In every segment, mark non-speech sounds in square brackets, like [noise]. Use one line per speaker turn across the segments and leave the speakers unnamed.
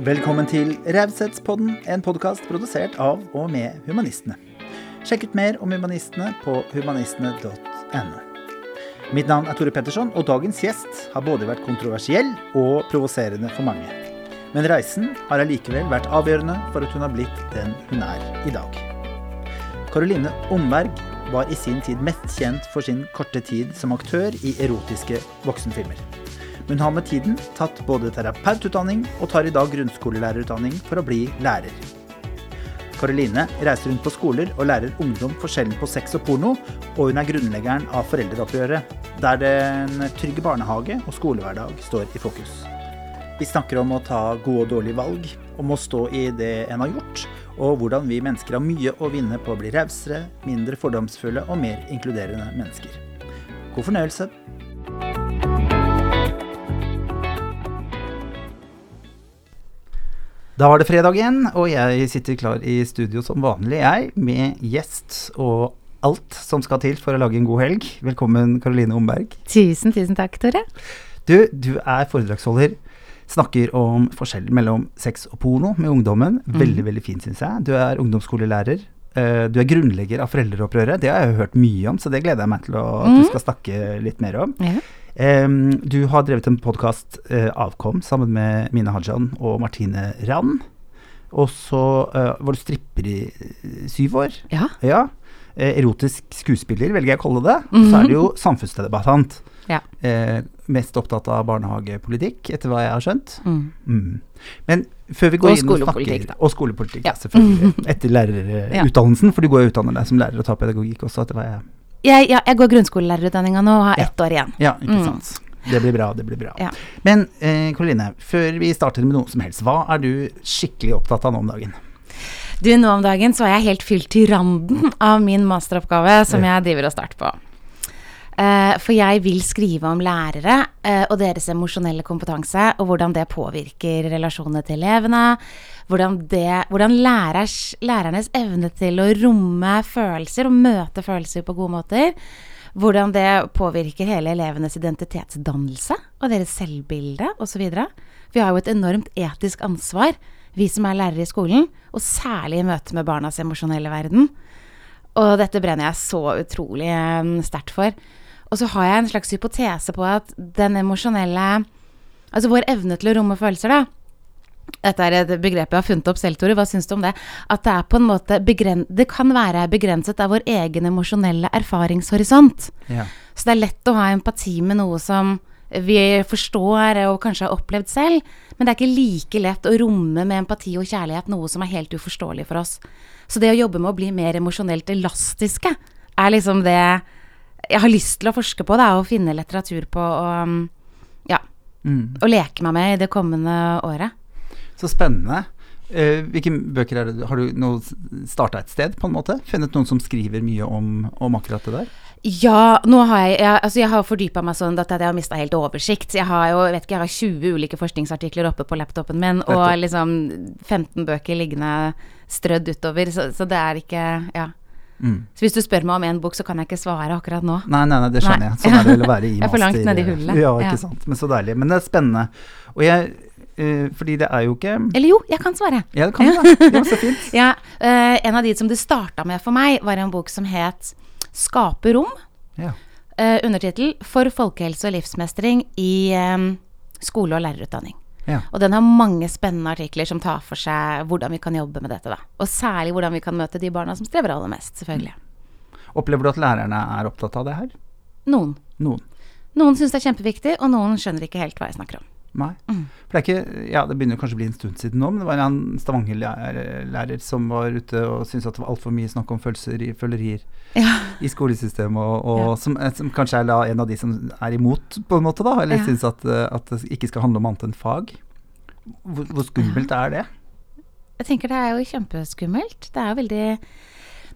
Velkommen til Raushetspodden, en podkast produsert av og med humanistene. Sjekk ut mer om humanistene på humanistene.no. Mitt navn er Tore Petterson, og dagens gjest har både vært kontroversiell og provoserende for mange. Men reisen har allikevel vært avgjørende for at hun har blitt den hun er i dag. Caroline Omberg var i sin tid mest kjent for sin korte tid som aktør i erotiske voksenfilmer. Hun har med tiden tatt både terapeututdanning og tar i dag grunnskolelærerutdanning for å bli lærer. Caroline reiser rundt på skoler og lærer ungdom forskjellen på sex og porno, og hun er grunnleggeren av Foreldreopprøret, der den trygge barnehage og skolehverdag står i fokus. Vi snakker om å ta gode og dårlige valg, om å stå i det en har gjort, og hvordan vi mennesker har mye å vinne på å bli rausere, mindre fordomsfulle og mer inkluderende mennesker. God fornøyelse. Da var det fredag igjen, og jeg sitter klar i studio som vanlig, jeg, med gjest og alt som skal til for å lage en god helg. Velkommen, Karoline Omberg.
Tusen, tusen takk, Tore.
Du, du er foredragsholder. Snakker om forskjellen mellom sex og porno med ungdommen. Veldig, veldig fint, syns jeg. Du er ungdomsskolelærer. Eh, Du er grunnlegger av Foreldreopprøret. Det har jeg jo hørt mye om, så det gleder jeg meg til å, at du skal snakke litt mer om.
Ja.
Em, du har drevet en podkast, Avkom, sammen med Mine Hajan og Martine Rand. Og så uh, var du stripper i eh, syv år.
Ja.
Ja. Eh, erotisk skuespiller, velger jeg å kalle det. Så er du jo samfunnsdebattant.
Ja.
Eh, mest opptatt av barnehagepolitikk, etter hva jeg har skjønt.
Mm.
Mm. Men før vi går
Og
inn og snakker
da.
Og skolepolitikk,
Ja.
selvfølgelig. [laughs] Etter lærerutdannelsen, for du går og utdanner deg som lærer og tar pedagogikk også, etter hva jeg
Jeg, ja, jeg går grunnskolelærerutdanninga nå og har ett år igjen.
Ja, ikke
Mm.
sant. Det blir bra, det blir bra.
Ja.
Men eh, Karoline, før vi starter med noe som helst, hva er du skikkelig opptatt av nå om dagen?
Du, nå om dagen så er jeg helt fylt til randen av min masteroppgave som jeg driver og starter på. Eh, for jeg vil skrive om lærere eh, og deres emosjonelle kompetanse, og hvordan det påvirker relasjonene til elevene. Hvordan, det, hvordan lærers, lærernes evne til å romme følelser og møte følelser på gode måter. Hvordan det påvirker hele elevenes identitetsdannelse og deres selvbilde osv. Vi har jo et enormt etisk ansvar, vi som er lærere i skolen, og særlig i møte med barnas emosjonelle verden. Og dette brenner jeg så utrolig eh, sterkt for. Og så har jeg en slags hypotese på at den emosjonelle Altså vår evne til å romme følelser, da. Dette er et begrep jeg har funnet opp selv, Tore. Hva syns du om det? At det er på en måte Det kan være begrenset av vår egen emosjonelle erfaringshorisont.
Ja.
Så det er lett å ha empati med noe som vi forstår og kanskje har opplevd selv, men det er ikke like lett å romme med empati og kjærlighet noe som er helt uforståelig for oss. Så det å jobbe med å bli mer emosjonelt elastiske er liksom det jeg har lyst til å forske på, da, og finne litteratur på og ja,
Mm.
og leke meg med i det kommende året.
Så spennende. Eh, hvilke bøker er det Har du nå starta et sted, på en måte? Funnet noen som skriver mye om, om akkurat det der?
Ja, nå har jeg, jeg, altså jeg har fordypa meg sånn at jeg har mista helt oversikt. Jeg har jo, vet ikke, jeg har 20 ulike forskningsartikler oppe på laptopen min, og liksom 15 bøker liggende strødd utover, så, så det er ikke Ja.
Mm.
Så hvis du spør meg om en bok, så kan jeg ikke svare akkurat nå.
Nei, nei, nei, det skjønner
Nei.
jeg. Sånn er det vel å være i [laughs]
Jeg er for langt nedi hullet.
Ja, ikke
Ja.
sant. Men så deilig. Men det er spennende. Og jeg eh, Fordi det er jo ikke
Eller jo, jeg kan svare.
Ja, det kan du, da. [laughs] var så fint.
Ja, uh, en av de som det starta med for meg, var en bok som het 'Skape rom'.
Ja.
Uh, Undertittel 'For folkehelse og livsmestring i um, skole- og lærerutdanning'.
Ja.
Og den har mange spennende artikler som tar for seg hvordan vi kan jobbe med dette. da. Og særlig hvordan vi kan møte de barna som strever aller mest, selvfølgelig.
Opplever du at lærerne er opptatt av det her?
Noen.
Noen.
Noen syns det er kjempeviktig, og noen skjønner ikke helt hva jeg snakker om.
Nei.
Mm.
For det er ikke Ja, det begynner kanskje å bli en stund siden nå, men det var en Stavanger-lærer som var ute og syntes at det var altfor mye snakk om følelser i følerier
Ja.
i skolesystemet, og, og
Ja.
som, eh, som kanskje er da en av de som er imot, på en måte, da, eller
Ja.
syns at, eh, at det ikke skal handle om annet enn fag. Hvor, hvor skummelt er det?
Jeg tenker det er jo kjempeskummelt. Det er jo veldig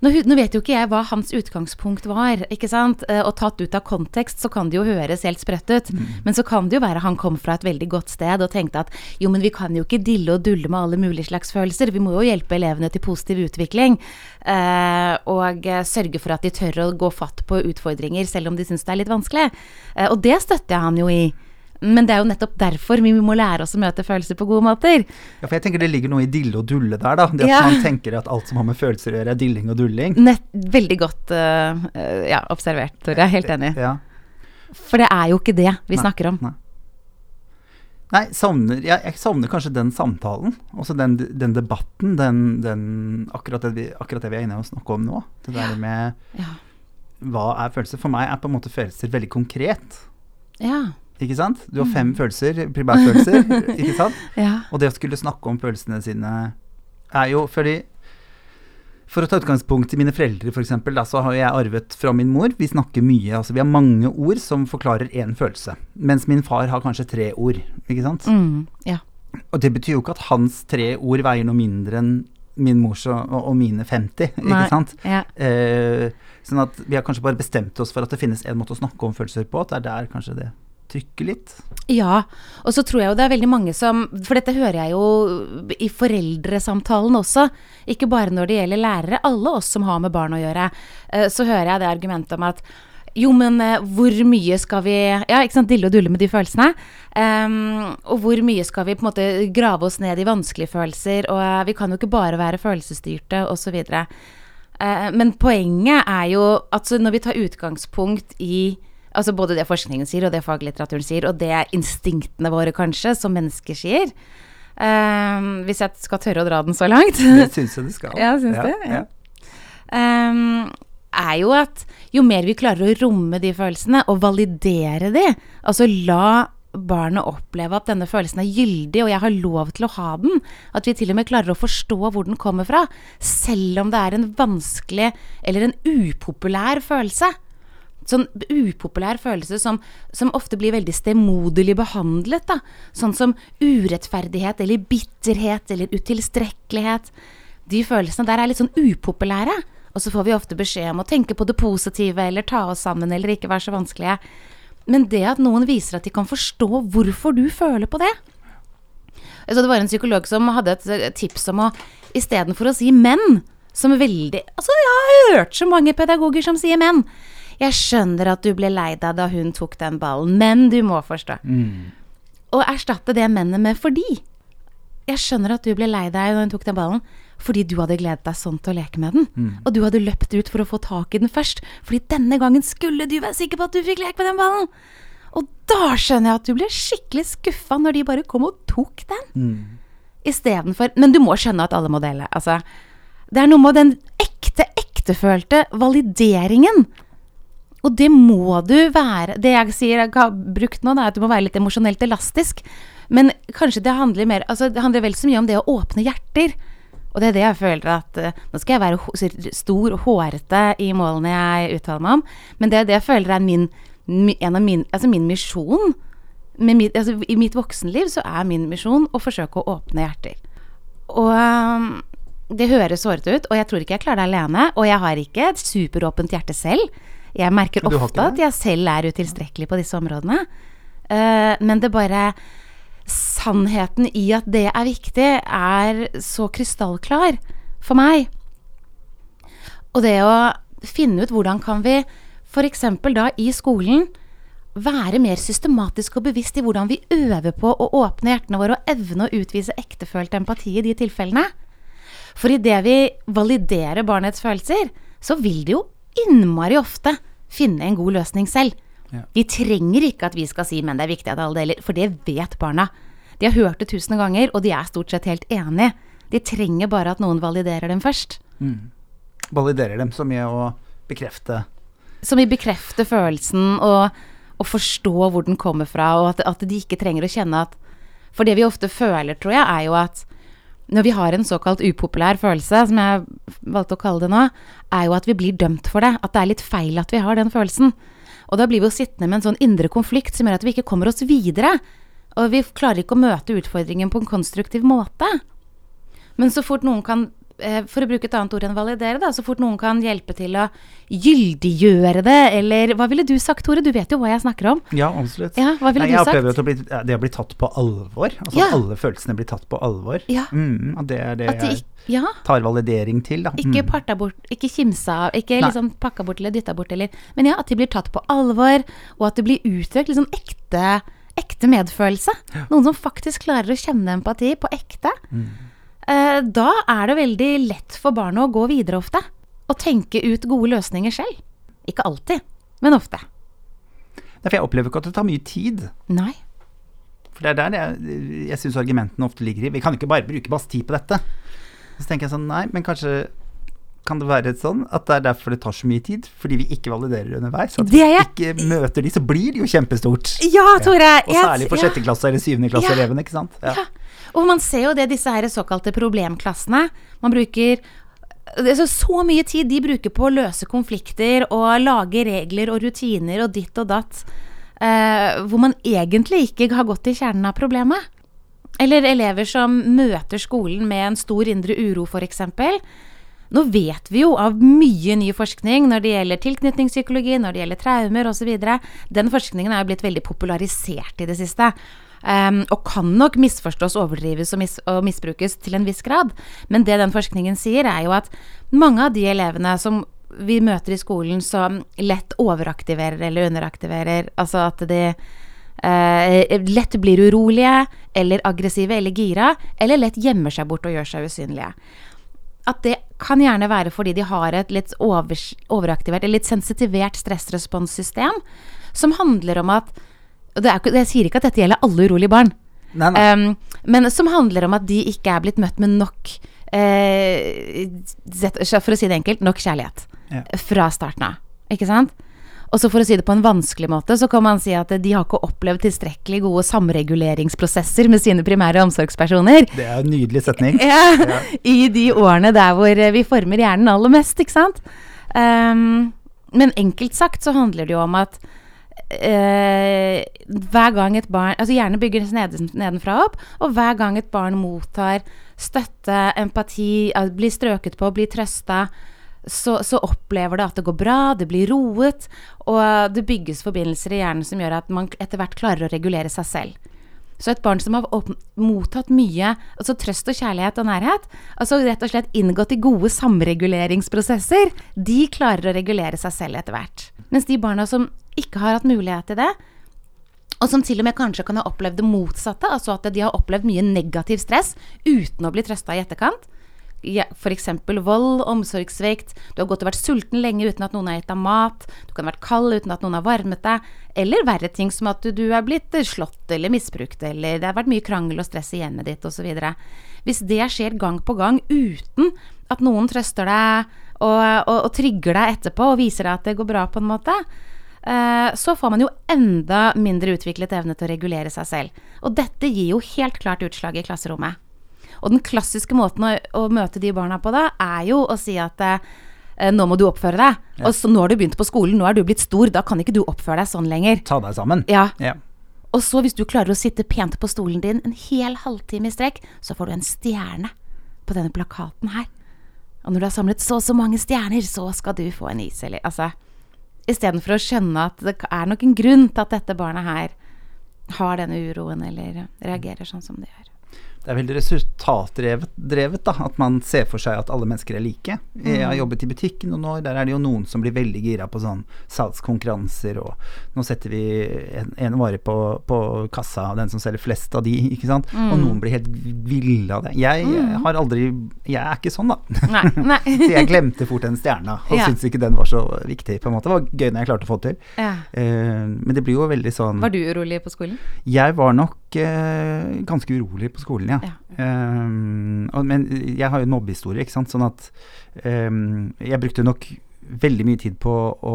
Nå, nå vet jo ikke jeg hva hans utgangspunkt var, ikke sant. Eh, Og tatt ut av kontekst så kan det jo høres helt sprøtt ut. Men så kan det jo være han kom fra et veldig godt sted og tenkte at jo, men vi kan jo ikke dille og dulle med alle mulige slags følelser. Vi må jo hjelpe elevene til positiv utvikling. Eh, og eh, sørge for at de tør å gå fatt på utfordringer selv om de syns det er litt vanskelig. Eh, og det støtter jeg han jo i. men det er jo nettopp derfor vi må lære oss å møte følelser på gode måter.
Ja, for jeg tenker det ligger noe i dille og dulle der, da. Det at
Ja.
man tenker at alt som har med følelser å gjøre, er dilling og dulling.
Nett, veldig godt eh, ja, observert, Tore. Jeg er helt enig.
Ja.
For det er jo ikke det vi
Nei,
snakker om.
Nei, nei savner, jeg, jeg savner kanskje den samtalen. Også den, den debatten. Den, den, akkurat, det vi, akkurat det vi er inne og snakker om nå. Det der med
Ja.
hva er følelser. For meg er på en måte følelser veldig konkret.
Ja.
Ikke sant? Du har
Mm.
fem følelser, primærfølelser. [laughs] ikke sant?
ja.
Og det å skulle snakke om følelsene sine er jo fordi For å ta utgangspunkt i mine foreldre, f.eks., da, så har jeg arvet fra min mor. Vi snakker mye. altså Vi har mange ord som forklarer én følelse. Mens min far har kanskje tre ord. ikke sant?
Mm, ja.
Og det betyr jo ikke at hans tre ord veier noe mindre enn min mors og, og mine 50.
Nei.
ikke sant?
Ja.
Eh, sånn at vi har kanskje bare bestemt oss for at det finnes en måte å snakke om følelser på. At det er der kanskje det trykker litt.
Ja, og så tror jeg jo det er veldig mange som For dette hører jeg jo i foreldresamtalen også. Ikke bare når det gjelder lærere. Alle oss som har med barn å gjøre. eh, Så hører jeg det argumentet om at jo, men eh, hvor mye skal vi Ja, ikke sant, dille og dulle med de følelsene. Um, og hvor mye skal vi på en måte grave oss ned i vanskelige følelser? Og eh, vi kan jo ikke bare være følelsesstyrte, osv. Uh, men poenget er jo at når vi tar utgangspunkt i Altså både det forskningen sier, og det faglitteraturen sier, og det instinktene våre kanskje, som mennesker sier. Um, hvis jeg skal tørre å dra den så langt.
Det syns jeg det [laughs] skal.
Ja, syns du? Ja. Um, er jo at jo mer vi klarer å romme de følelsene, og validere de, altså la barnet oppleve at denne følelsen er gyldig, og jeg har lov til å ha den, at vi til og med klarer å forstå hvor den kommer fra, selv om det er en vanskelig eller en upopulær følelse. Sånn upopulær følelse som, som ofte blir veldig stemoderlig behandlet. Da. Sånn som urettferdighet eller bitterhet eller utilstrekkelighet. De følelsene der er litt sånn upopulære. Og så får vi ofte beskjed om å tenke på det positive eller ta oss sammen eller ikke være så vanskelige. Men det at noen viser at de kan forstå hvorfor du føler på det så det var en psykolog som hadde et eh, tips om å istedenfor å si menn, som veldig Altså, jeg har hørt så mange pedagoger som sier menn. Jeg skjønner at du ble lei deg da hun tok den ballen, men du må forstå. Og erstatte det mennet med fordi. Jeg skjønner at du ble lei deg da hun tok den ballen, fordi du hadde gledet deg sånn til å leke med den. Og du hadde løpt ut for å få tak i den først, fordi denne gangen skulle du være sikker på at du fikk leke med den ballen. Og da skjønner jeg at du ble skikkelig skuffa når de bare kom og tok den. Istedenfor Men du må skjønne at alle må dele. Altså, det er noe med den ekte, ektefølte valideringen. Og det må du være Det jeg sier jeg har brukt nå, er at du må være litt emosjonelt elastisk. Men kanskje det handler mer Altså, det handler vel så mye om det å åpne hjerter. Og det er det jeg føler at eh, Nå skal jeg være stor og hårete i målene jeg uttaler meg om, men det er det jeg føler er min, en av min, altså min misjon. Mitt, altså, I mitt voksenliv så er min misjon å forsøke å åpne hjerter. Og øhm, det høres hårete ut, og jeg tror ikke jeg klarer det alene. Og jeg har ikke et superåpent hjerte selv. Jeg merker ofte at jeg selv er utilstrekkelig på disse områdene. Uh, men det bare Sannheten i at det er viktig, er så krystallklar for meg. Og det å finne ut hvordan kan vi f.eks. da i skolen være mer systematisk og bevisst i hvordan vi øver på å åpne hjertene våre og evne å utvise ektefølt empati i de tilfellene. For idet vi validerer barnets følelser, så vil det jo innmari ofte finne en god løsning selv.
Ja.
Vi trenger ikke at vi skal si 'men det er viktig at alle deler', for det vet barna. De har hørt det tusen ganger, og de er stort sett helt enige. De trenger bare at noen validerer dem først.
Validerer dem så mye å bekrefte
Som i bekrefte følelsen og, og forstå hvor den kommer fra, og at, at de ikke trenger å kjenne at For det vi ofte føler, tror jeg, er jo at når vi har en såkalt upopulær følelse, som jeg valgte å kalle det nå, er jo at vi blir dømt for det. At det er litt feil at vi har den følelsen. Og da blir vi jo sittende med en sånn indre konflikt som gjør at vi ikke kommer oss videre. Og vi klarer ikke å møte utfordringen på en konstruktiv måte. Men så fort noen kan, for å bruke et annet ord enn validere, da, så fort noen kan hjelpe til å gyldiggjøre det, eller hva ville du sagt, Tore? Du vet jo hva jeg snakker om.
Ja, absolutt.
Ja, hva ville
Nei,
du
jeg
sagt?
opplever at det det blir tatt på alvor. Altså
Ja.
at alle følelsene blir tatt på alvor.
Ja.
Mm, det er det
At de
jeg
Ja.
tar validering til, da.
Ikke
Mm.
parta bort, ikke kimsa av, ikke
Nei.
liksom pakka bort eller dytta bort, eller Men ja, at de blir tatt på alvor, og at det blir uttrykt liksom ekte, ekte medfølelse. Noen som faktisk klarer å kjenne empati på ekte. Eh, da er det veldig lett for barnet å gå videre ofte. Og tenke ut gode løsninger selv. Ikke alltid, men ofte.
Nei, For jeg opplever ikke at det tar mye tid.
Nei.
For det er der jeg, jeg syns argumentene ofte ligger i. Vi kan jo ikke bare bruke masse tid på dette. Så tenker jeg sånn, nei, men kanskje kan det være sånn at det er derfor det tar så mye tid? Fordi vi ikke validerer underveis. At vi ikke møter de, så blir det jo kjempestort.
Ja, Tore.
Og særlig for
ja.
sjette klasse eller syvende klasse-elevene, ikke sant. Ja.
Ja. Og man ser jo det, disse her såkalte problemklassene. Man bruker er så, så mye tid de bruker på å løse konflikter og lage regler og rutiner og ditt og datt, Uh, hvor man egentlig ikke har gått til kjernen av problemet. Eller elever som møter skolen med en stor indre uro, f.eks. Nå vet vi jo av mye ny forskning når det gjelder tilknytningspsykologi, når det gjelder traumer osv. Den forskningen er jo blitt veldig popularisert i det siste. Um, og kan nok misforstås, overdrives og, mis og misbrukes til en viss grad. Men det den forskningen sier, er jo at mange av de elevene som vi møter i skolen som lett overaktiverer eller underaktiverer, altså at de uh, lett blir urolige eller aggressive eller gira, eller lett gjemmer seg bort og gjør seg usynlige at det kan gjerne være fordi de har et litt over, overaktivert eller litt sensitivert stressresponssystem, som handler om at ikke- Jeg sier ikke at dette gjelder alle urolige barn,
Nei, nei.
um, men som handler om at de ikke er blitt møtt med nok eh, For å si det enkelt nok kjærlighet
Ja.
fra starten av. Ikke sant? Og så for å si det på en vanskelig måte, så kan man si at de har ikke opplevd tilstrekkelig gode samreguleringsprosesser med sine primære omsorgspersoner.
Det er en nydelig setning. [laughs]
Ja, I de årene der hvor eh, vi former hjernen aller mest, ikke sant. Um, men enkelt sagt så handler det jo om at eh, hver gang et barn Altså hjernen bygges neden, nedenfra opp, og hver gang et barn mottar støtte, empati, blir strøket på, blir trøsta, så, så opplever det at det går bra, det blir roet, og det bygges forbindelser i hjernen som gjør at man etter hvert klarer å regulere seg selv. Så et barn som har mottatt mye altså trøst og kjærlighet og nærhet, altså rett og slett inngått i gode samreguleringsprosesser, de klarer å regulere seg selv etter hvert. Mens de barna som ikke har hatt mulighet til det, og som til og med kanskje kan ha opplevd det motsatte, altså at de har opplevd mye negativ stress uten å bli trøsta i etterkant, F.eks. vold, omsorgssvikt, du har gått og vært sulten lenge uten at noen har gitt deg mat, du kan ha vært kald uten at noen har varmet deg, eller verre ting som at du er blitt slått eller misbrukt, eller det har vært mye krangel og stress i hjemmet ditt osv. Hvis det skjer gang på gang uten at noen trøster deg og, og, og trygger deg etterpå og viser deg at det går bra på en måte, eh, så får man jo enda mindre utviklet evne til å regulere seg selv. Og dette gir jo helt klart utslag i klasserommet. Og den klassiske måten å, å møte de barna på da, er jo å si at eh, nå må du oppføre deg.
Ja.
Og så nå har du begynt på skolen, nå er du blitt stor, da kan ikke du oppføre deg sånn lenger.
Ta deg sammen.
Ja.
Ja.
Og så hvis du klarer å sitte pent på stolen din en hel halvtime i strekk, så får du en stjerne på denne plakaten her. Og når du har samlet så og så mange stjerner, så skal du få en is, eller altså Istedenfor å skjønne at det er nok en grunn til at dette barnet her har denne uroen, eller reagerer sånn som det gjør.
Det er veldig resultatdrevet, drevet, da, at man ser for seg at alle mennesker er like. Jeg
Mm.
har jobbet i butikken noen år, der er det jo noen som blir veldig gira på sånn salgskonkurranser, og nå setter vi en, en vare på, på kassa, den som selger flest av de, ikke sant.
Mm.
Og noen blir helt ville av det. Jeg har aldri Jeg er ikke sånn, da.
Nei, nei. [laughs]
Så jeg glemte fort den stjerna, og
Ja.
syntes ikke den var så viktig, på en måte. Det var gøy når jeg klarte å få det til.
Ja.
Uh, men det blir jo veldig sånn
Var du urolig på skolen?
jeg var nok uh, ganske urolig på skolen, ja.
Ja.
Um, og, men jeg har jo en mobbehistorie, ikke sant. Sånn at um, jeg brukte nok veldig mye tid på å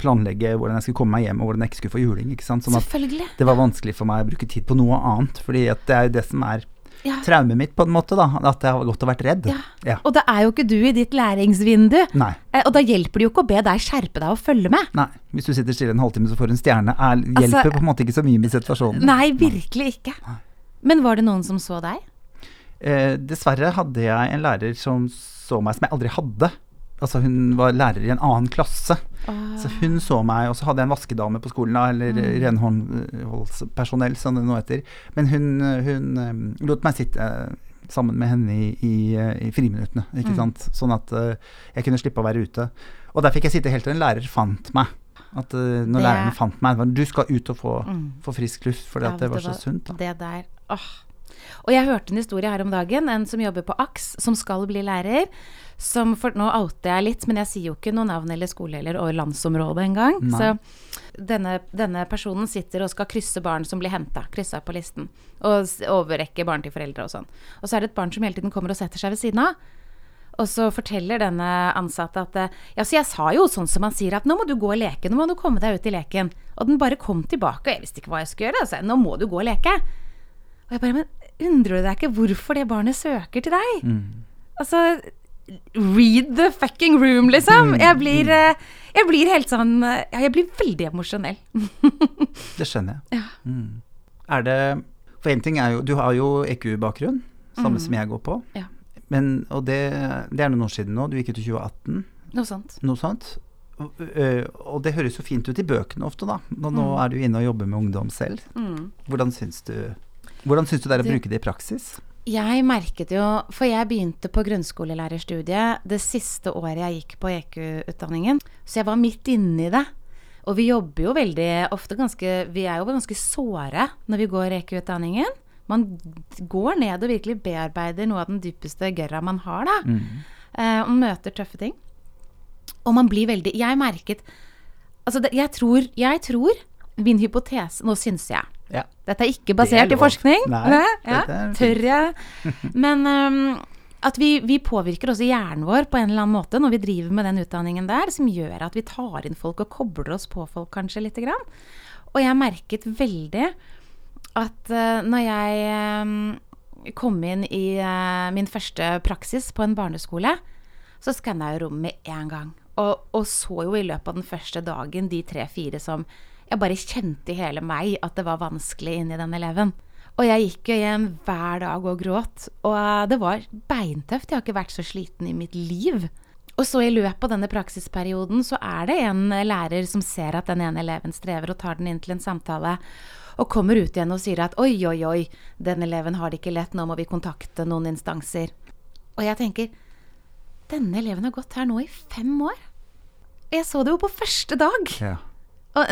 planlegge hvordan jeg skulle komme meg hjem, og hvordan jeg ikke skulle få juling. ikke sant. Sånn at det var vanskelig for meg å bruke tid på noe annet. fordi det er jo det som er
Ja.
traumet mitt, på en måte. da, At jeg har gått og vært redd.
Ja.
Ja.
Og da er jo ikke du i ditt læringsvindu.
Nei.
Eh, Og da hjelper det jo ikke å be deg skjerpe deg og følge med.
Nei. Hvis du sitter stille en halvtime så får du en stjerne, er,
Altså-
hjelper på en måte ikke så mye med situasjonen.
Nei, virkelig ikke. Men var det noen som så deg?
Eh, dessverre hadde jeg en lærer som så meg som jeg aldri hadde. Altså Hun var lærer i en annen klasse. Så hun så meg, og så hadde jeg en vaskedame på skolen, da, eller
Mm.
renholdspersonell, som det nå heter. Men hun, hun eh, lot meg sitte sammen med henne i, i, i friminuttene, ikke
Mm.
sant. Sånn at eh, jeg kunne slippe å være ute. Og der fikk jeg sitte helt til en lærer fant meg. At eh, når
Det-
læreren fant meg, var du skal ut og få,
Mm.
få frisk luft, fordi
Ja,
at det var
du
så sunt. Da.
Det der, åh. Og jeg hørte en historie her om dagen, en som jobber på AKS, som skal bli lærer. Som for, nå outer jeg litt, men jeg sier jo ikke noe navn eller skole eller og landsområde engang. Så denne, denne personen sitter og skal krysse barn som blir henta, kryssa på listen. Og overrekke barn til foreldre og sånn. Og så er det et barn som hele tiden kommer og setter seg ved siden av. Og så forteller denne ansatte at Ja, så jeg sa jo sånn som han sier at nå må du gå og leke, nå må du komme deg ut i leken. Og den bare kom tilbake, og jeg visste ikke hva jeg skulle gjøre. Altså, nå må du gå og leke. Og jeg bare Men undrer du deg ikke hvorfor det barnet søker til deg?
Mm.
Altså Read the fucking room, liksom. Jeg blir, eh, jeg blir helt sånn eh, Ja, jeg blir veldig emosjonell. [laughs]
Det skjønner jeg.
Ja.
Mm. Er det For én ting er jo Du har jo EQ-bakgrunn, samme som jeg går på.
Ja.
Men, og det, det er noen år siden nå. Du gikk ut i 2018,
Noe sånt.
noe sånt. Og, og det høres jo fint ut i bøkene ofte, da. Og nå
Mm.
er du inne og jobber med ungdom selv. Hvordan syns du hvordan syns du det er å bruke det i praksis?
Jeg merket jo, for jeg begynte på grunnskolelærerstudiet det siste året jeg gikk på EQ-utdanningen, så jeg var midt inne i det. Og vi jobber jo veldig ofte ganske Vi er jo ganske såre når vi går EQ-utdanningen. Man går ned og virkelig bearbeider noe av den dypeste gørra man har, da. Eh, og møter tøffe ting. Og man blir veldig Jeg merket Altså, det, jeg tror Jeg tror Min hypotese Nå syns jeg.
Ja.
Dette er ikke
basert er
i forskning.
Nei,
ja, tør jeg. [laughs] Men um, at vi, vi påvirker også hjernen vår på en eller annen måte når vi driver med den utdanningen der, som gjør at vi tar inn folk og kobler oss på folk kanskje lite grann. Og jeg merket veldig at uh, når jeg um, kom inn i uh, min første praksis på en barneskole, så skanna jeg rommet med en gang. Og, og så jo i løpet av den første dagen de tre-fire som Jeg bare kjente i hele meg at det var vanskelig inni den eleven. Og jeg gikk jo hjem hver dag og gråt. Og eh, det var beintøft. Jeg har ikke vært så sliten i mitt liv. Og så i løpet av denne praksisperioden så er det en lærer som ser at den ene eleven strever, og tar den inn til en samtale. Og kommer ut igjen og sier at oi, oi, oi, den eleven har det ikke lett, nå må vi kontakte noen instanser. Og jeg tenker denne eleven har gått her nå i fem år. Jeg så det jo på første dag.
Ja.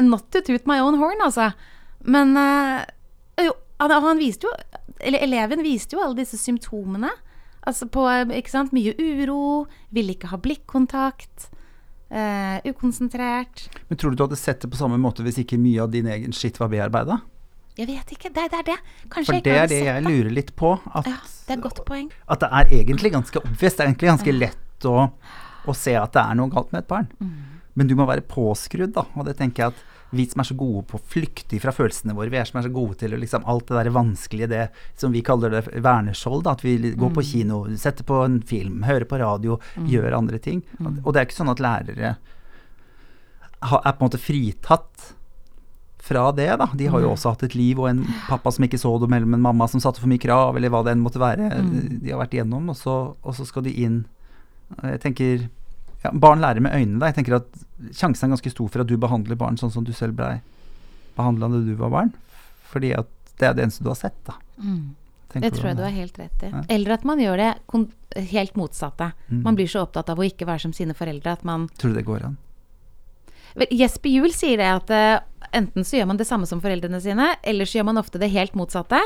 Not to toot my own horn, altså. Men eh, jo, han, viste jo Eller eleven viste jo alle disse symptomene. Altså på ikke sant, mye uro, ville ikke ha blikkontakt, Uh, ukonsentrert.
Men tror du du hadde sett det på samme måte hvis ikke mye av din egen skitt var bearbeida?
Jeg vet ikke. Det, det er det. Kanskje
For
jeg
det er det jeg lurer litt på. At,
Ja, det er godt poeng.
at det er egentlig ganske obvious. Det er egentlig ganske lett å, å se at det er noe galt med et barn.
Mm.
Men du må være påskrudd, da. Og det tenker jeg at vi som er så gode på å flykte fra følelsene våre, vi er som er så gode til liksom alt det der vanskelige, det som vi kaller det verneskjold, da. At vi går
Mm.
på kino, setter på en film, hører på radio, gjør andre ting.
Mm.
Og det er ikke sånn at lærere ha- er på en måte fritatt fra det, da. De har jo også hatt et liv og en pappa som ikke så dem, eller en mamma som satte for mye krav, eller hva det enn måtte være de har vært igjennom, og så, og så skal de inn Jeg tenker ja, Barn lærer med øynene. Da. Jeg tenker at Sjansen er ganske stor for at du behandler barn sånn som du selv blei behandla da du var barn. Fordi at det er det eneste du har sett, da.
Mm. Det tror jeg du har helt rett i.
Ja.
Eller at man gjør det helt motsatte.
Mm.
Man blir så opptatt av å ikke være som sine foreldre at man
Tror du det går an?
Jesper Juel sier det at uh, enten så gjør man det samme som foreldrene sine, eller så gjør man ofte det helt motsatte.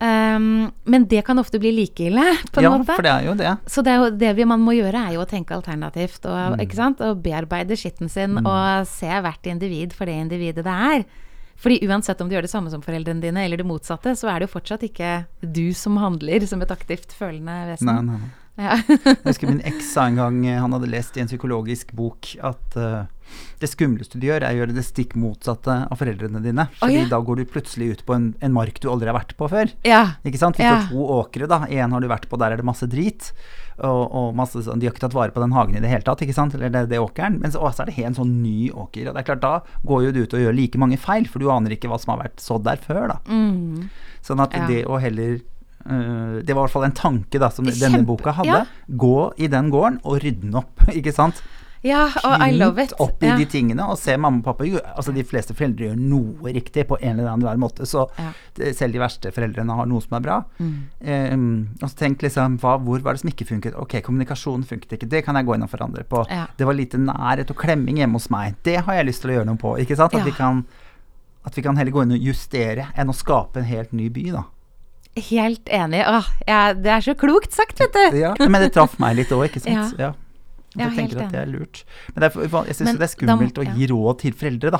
Um, men det kan ofte bli like ille, på en
Ja,
måte.
for det er jo det.
Så det, er jo, det vi, man må gjøre, er jo å tenke alternativt. Og,
Mm.
ikke sant? og bearbeide skitten sin og se hvert individ for det individet det er. Fordi uansett om du gjør det samme som foreldrene dine, eller det motsatte, så er det jo fortsatt ikke du som handler som et aktivt følende vesen.
Nei, nei.
Ja.
Jeg husker min eks sa en gang eh, han hadde lest i en psykologisk bok at uh, det skumleste du gjør, er å gjøre det stikk motsatte av foreldrene dine. Fordi
ja.
da går du plutselig ut på en, en mark du aldri har vært på før.
ja.
Ikke sant? Vi
Ja.
to åkre, da. Én har du vært på, der er det masse drit. Og, og masse, sånn- de har ikke tatt vare på den hagen i det hele tatt, ikke sant? eller det, det åkeren. Men så, å, så er det helt sånn ny åker. Og det er klart, da går jo du ut og gjør like mange feil, for du aner ikke hva som har vært sådd der før, da.
Mm.
Sånn at det å heller Det var i hvert fall en tanke da som denne boka hadde.
ja.
Gå i den gården og rydde den opp, [laughs] ikke sant.
Ja, og I love it.
opp i
ja.
de tingene og se mamma og pappa Altså de fleste foreldre gjør noe riktig på en eller annen måte, så
Ja. Mm.
selv de verste foreldrene har noe som er bra. Ehm, og så tenk liksom hva, hvor var det som ikke funket? Ok, kommunikasjon funket ikke, det kan jeg gå inn og forandre på.
Ja.
Det var lite nærhet og klemming hjemme hos meg, det har jeg lyst til å gjøre noe på. Ikke sant? At, vi, kan, at vi kan heller gå inn og justere enn å skape en helt ny by, da.
Helt enig. Åh, ja, det er så klokt sagt, vet du.
Ja, men det traff meg litt òg, ikke sant. [laughs]
Ja.
Ja.
Ja,
Jeg tenker at det er lurt. Men er, jeg syns det er
da må-
skummelt å gi råd til foreldre, da.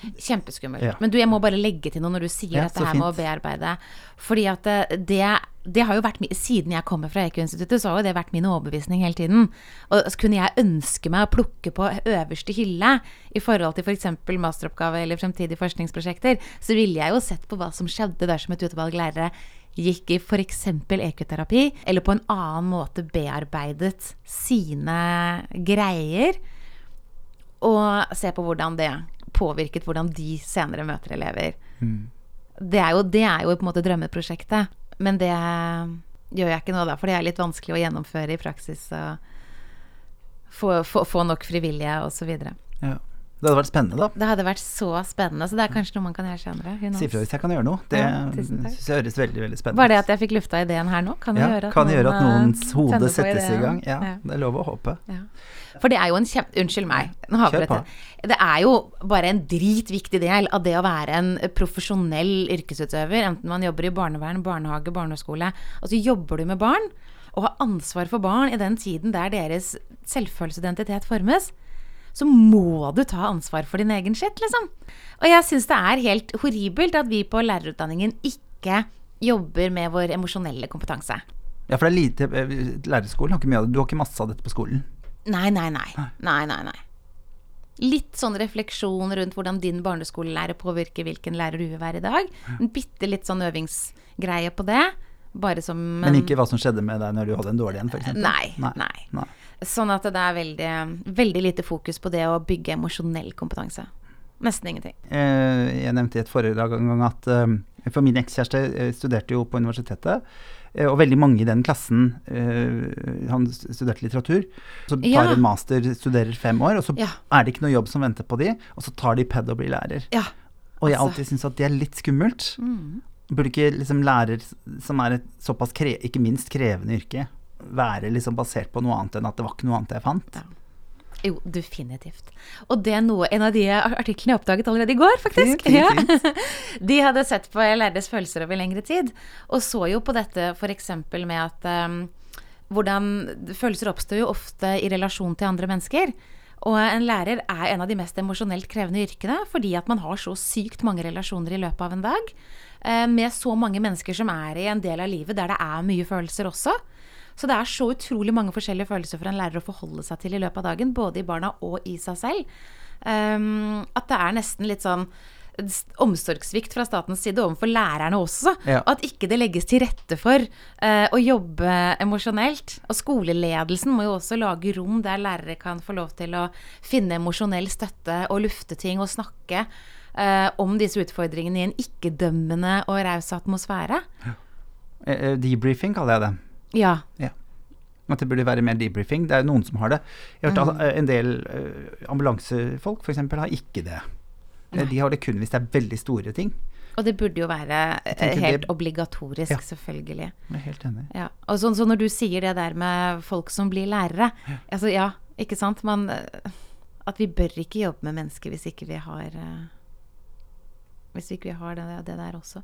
Kjempeskummelt.
Ja.
Men du, jeg må bare legge til noe når du sier
Ja,
dette her med å bearbeide. Fordi at det, det, det har jo vært Siden jeg kommer fra EQ-instituttet, så har jo det vært min overbevisning hele tiden. Og kunne jeg ønske meg å plukke på øverste hylle i forhold til f.eks. masteroppgave eller fremtidige forskningsprosjekter, så ville jeg jo sett på hva som skjedde dersom et utvalg lærere gikk i f.eks. EQ-terapi, eller på en annen måte bearbeidet sine greier og se på hvordan det påvirket hvordan de senere møter elever. Det, er jo, det er jo på en måte drømmeprosjektet, men det gjør jeg ikke nå, da, for det er litt vanskelig å gjennomføre i praksis. Og få, få, få nok frivillige osv.
Ja. Det hadde vært spennende, da.
Det hadde vært så spennende, så det er kanskje noe man kan gjøre senere.
Si ifra hvis jeg kan gjøre noe. Det
Ja,
synes jeg høres veldig veldig spennende
Bare det at jeg fikk lufta ideen her nå, kan jo
ja,
gjøre at
kan gjøre at
eh,
noens hode settes i gang. Ja,
Ja.
det er lov å håpe.
Ja. For det er jo en kjempe... Unnskyld meg. Nå har vi dette. Det er jo bare en dritviktig del av det å være en profesjonell yrkesutøver, enten man jobber i barnevern, barnehage, barneskole. Altså jobber du med barn, og har ansvar for barn i den tiden der deres selvfølelsesidentitet formes, så må du ta ansvar for din egen skitt, liksom. Og jeg syns det er helt horribelt at vi på lærerutdanningen ikke jobber med vår emosjonelle kompetanse.
Ja, for det er lite eh, Lærerskolen har ikke mye av det. Du har ikke masse av dette på skolen.
Nei, nei, nei. Nei, nei, nei. Litt sånn refleksjon rundt hvordan din barneskolelærer påvirker hvilken lærer du vil være i dag. En bitte litt sånn øvingsgreie på det. Bare som
Men ikke hva som skjedde med deg når du hadde en dårlig en, f.eks.
Nei,
nei.
nei. Sånn at det er veldig, veldig lite fokus på det å bygge emosjonell kompetanse. Nesten ingenting.
Eh, Jeg nevnte i et foredrag en gang at eh, For min ekskjæreste eh, studerte jo på universitetet. Og veldig mange i den klassen Han studerte litteratur. Så tar
Ja.
en master, studerer fem år, og så
Ja.
er det ikke noe jobb som venter på de, og så tar de ped og blir lærer.
Ja.
Og jeg
altså.
alltid syns at det er litt skummelt.
Mm.
Burde ikke liksom lærer som er et såpass ikke minst krevende yrke, være liksom basert på noe annet enn at det var ikke noe annet jeg fant?
Ja. Jo, definitivt. Og det er noe, en av de artiklene jeg oppdaget allerede i går, faktisk.
Fint, fint, [laughs]
Ja. De hadde sett på læreres følelser over lengre tid, og så jo på dette f.eks. med at um, hvordan Følelser oppstår jo ofte i relasjon til andre mennesker. Og en lærer er en av de mest emosjonelt krevende yrkene fordi at man har så sykt mange relasjoner i løpet av en dag. eh, Med så mange mennesker som er i en del av livet der det er mye følelser også. Så det er så utrolig mange forskjellige følelser for en lærer å forholde seg til i løpet av dagen, både i barna og i seg selv. Um, at det er nesten litt sånn omsorgssvikt fra statens side overfor lærerne også.
Ja.
At ikke det legges til rette for uh, å jobbe emosjonelt. Og skoleledelsen må jo også lage rom der lærere kan få lov til å finne emosjonell støtte og lufte ting og snakke uh, om disse utfordringene i en ikke-dømmende og raus atmosfære.
Eh, eh, Debriefing kaller jeg det.
Ja.
Ja. At det burde være mer debriefing. Det er noen som har det. Jeg har hørt
Mm.
eh, en del eh, ambulansefolk f.eks. har ikke det. Eh, De har det kun hvis det er veldig store ting.
Og det burde jo være helt
det-
obligatorisk,
Ja.
selvfølgelig.
Jeg er helt enig.
Ja. Og så, så når du sier det der med folk som blir lærere Altså ja, ikke sant? Man, at vi bør ikke jobbe med mennesker hvis ikke vi har Hvis ikke vi har det, det der også.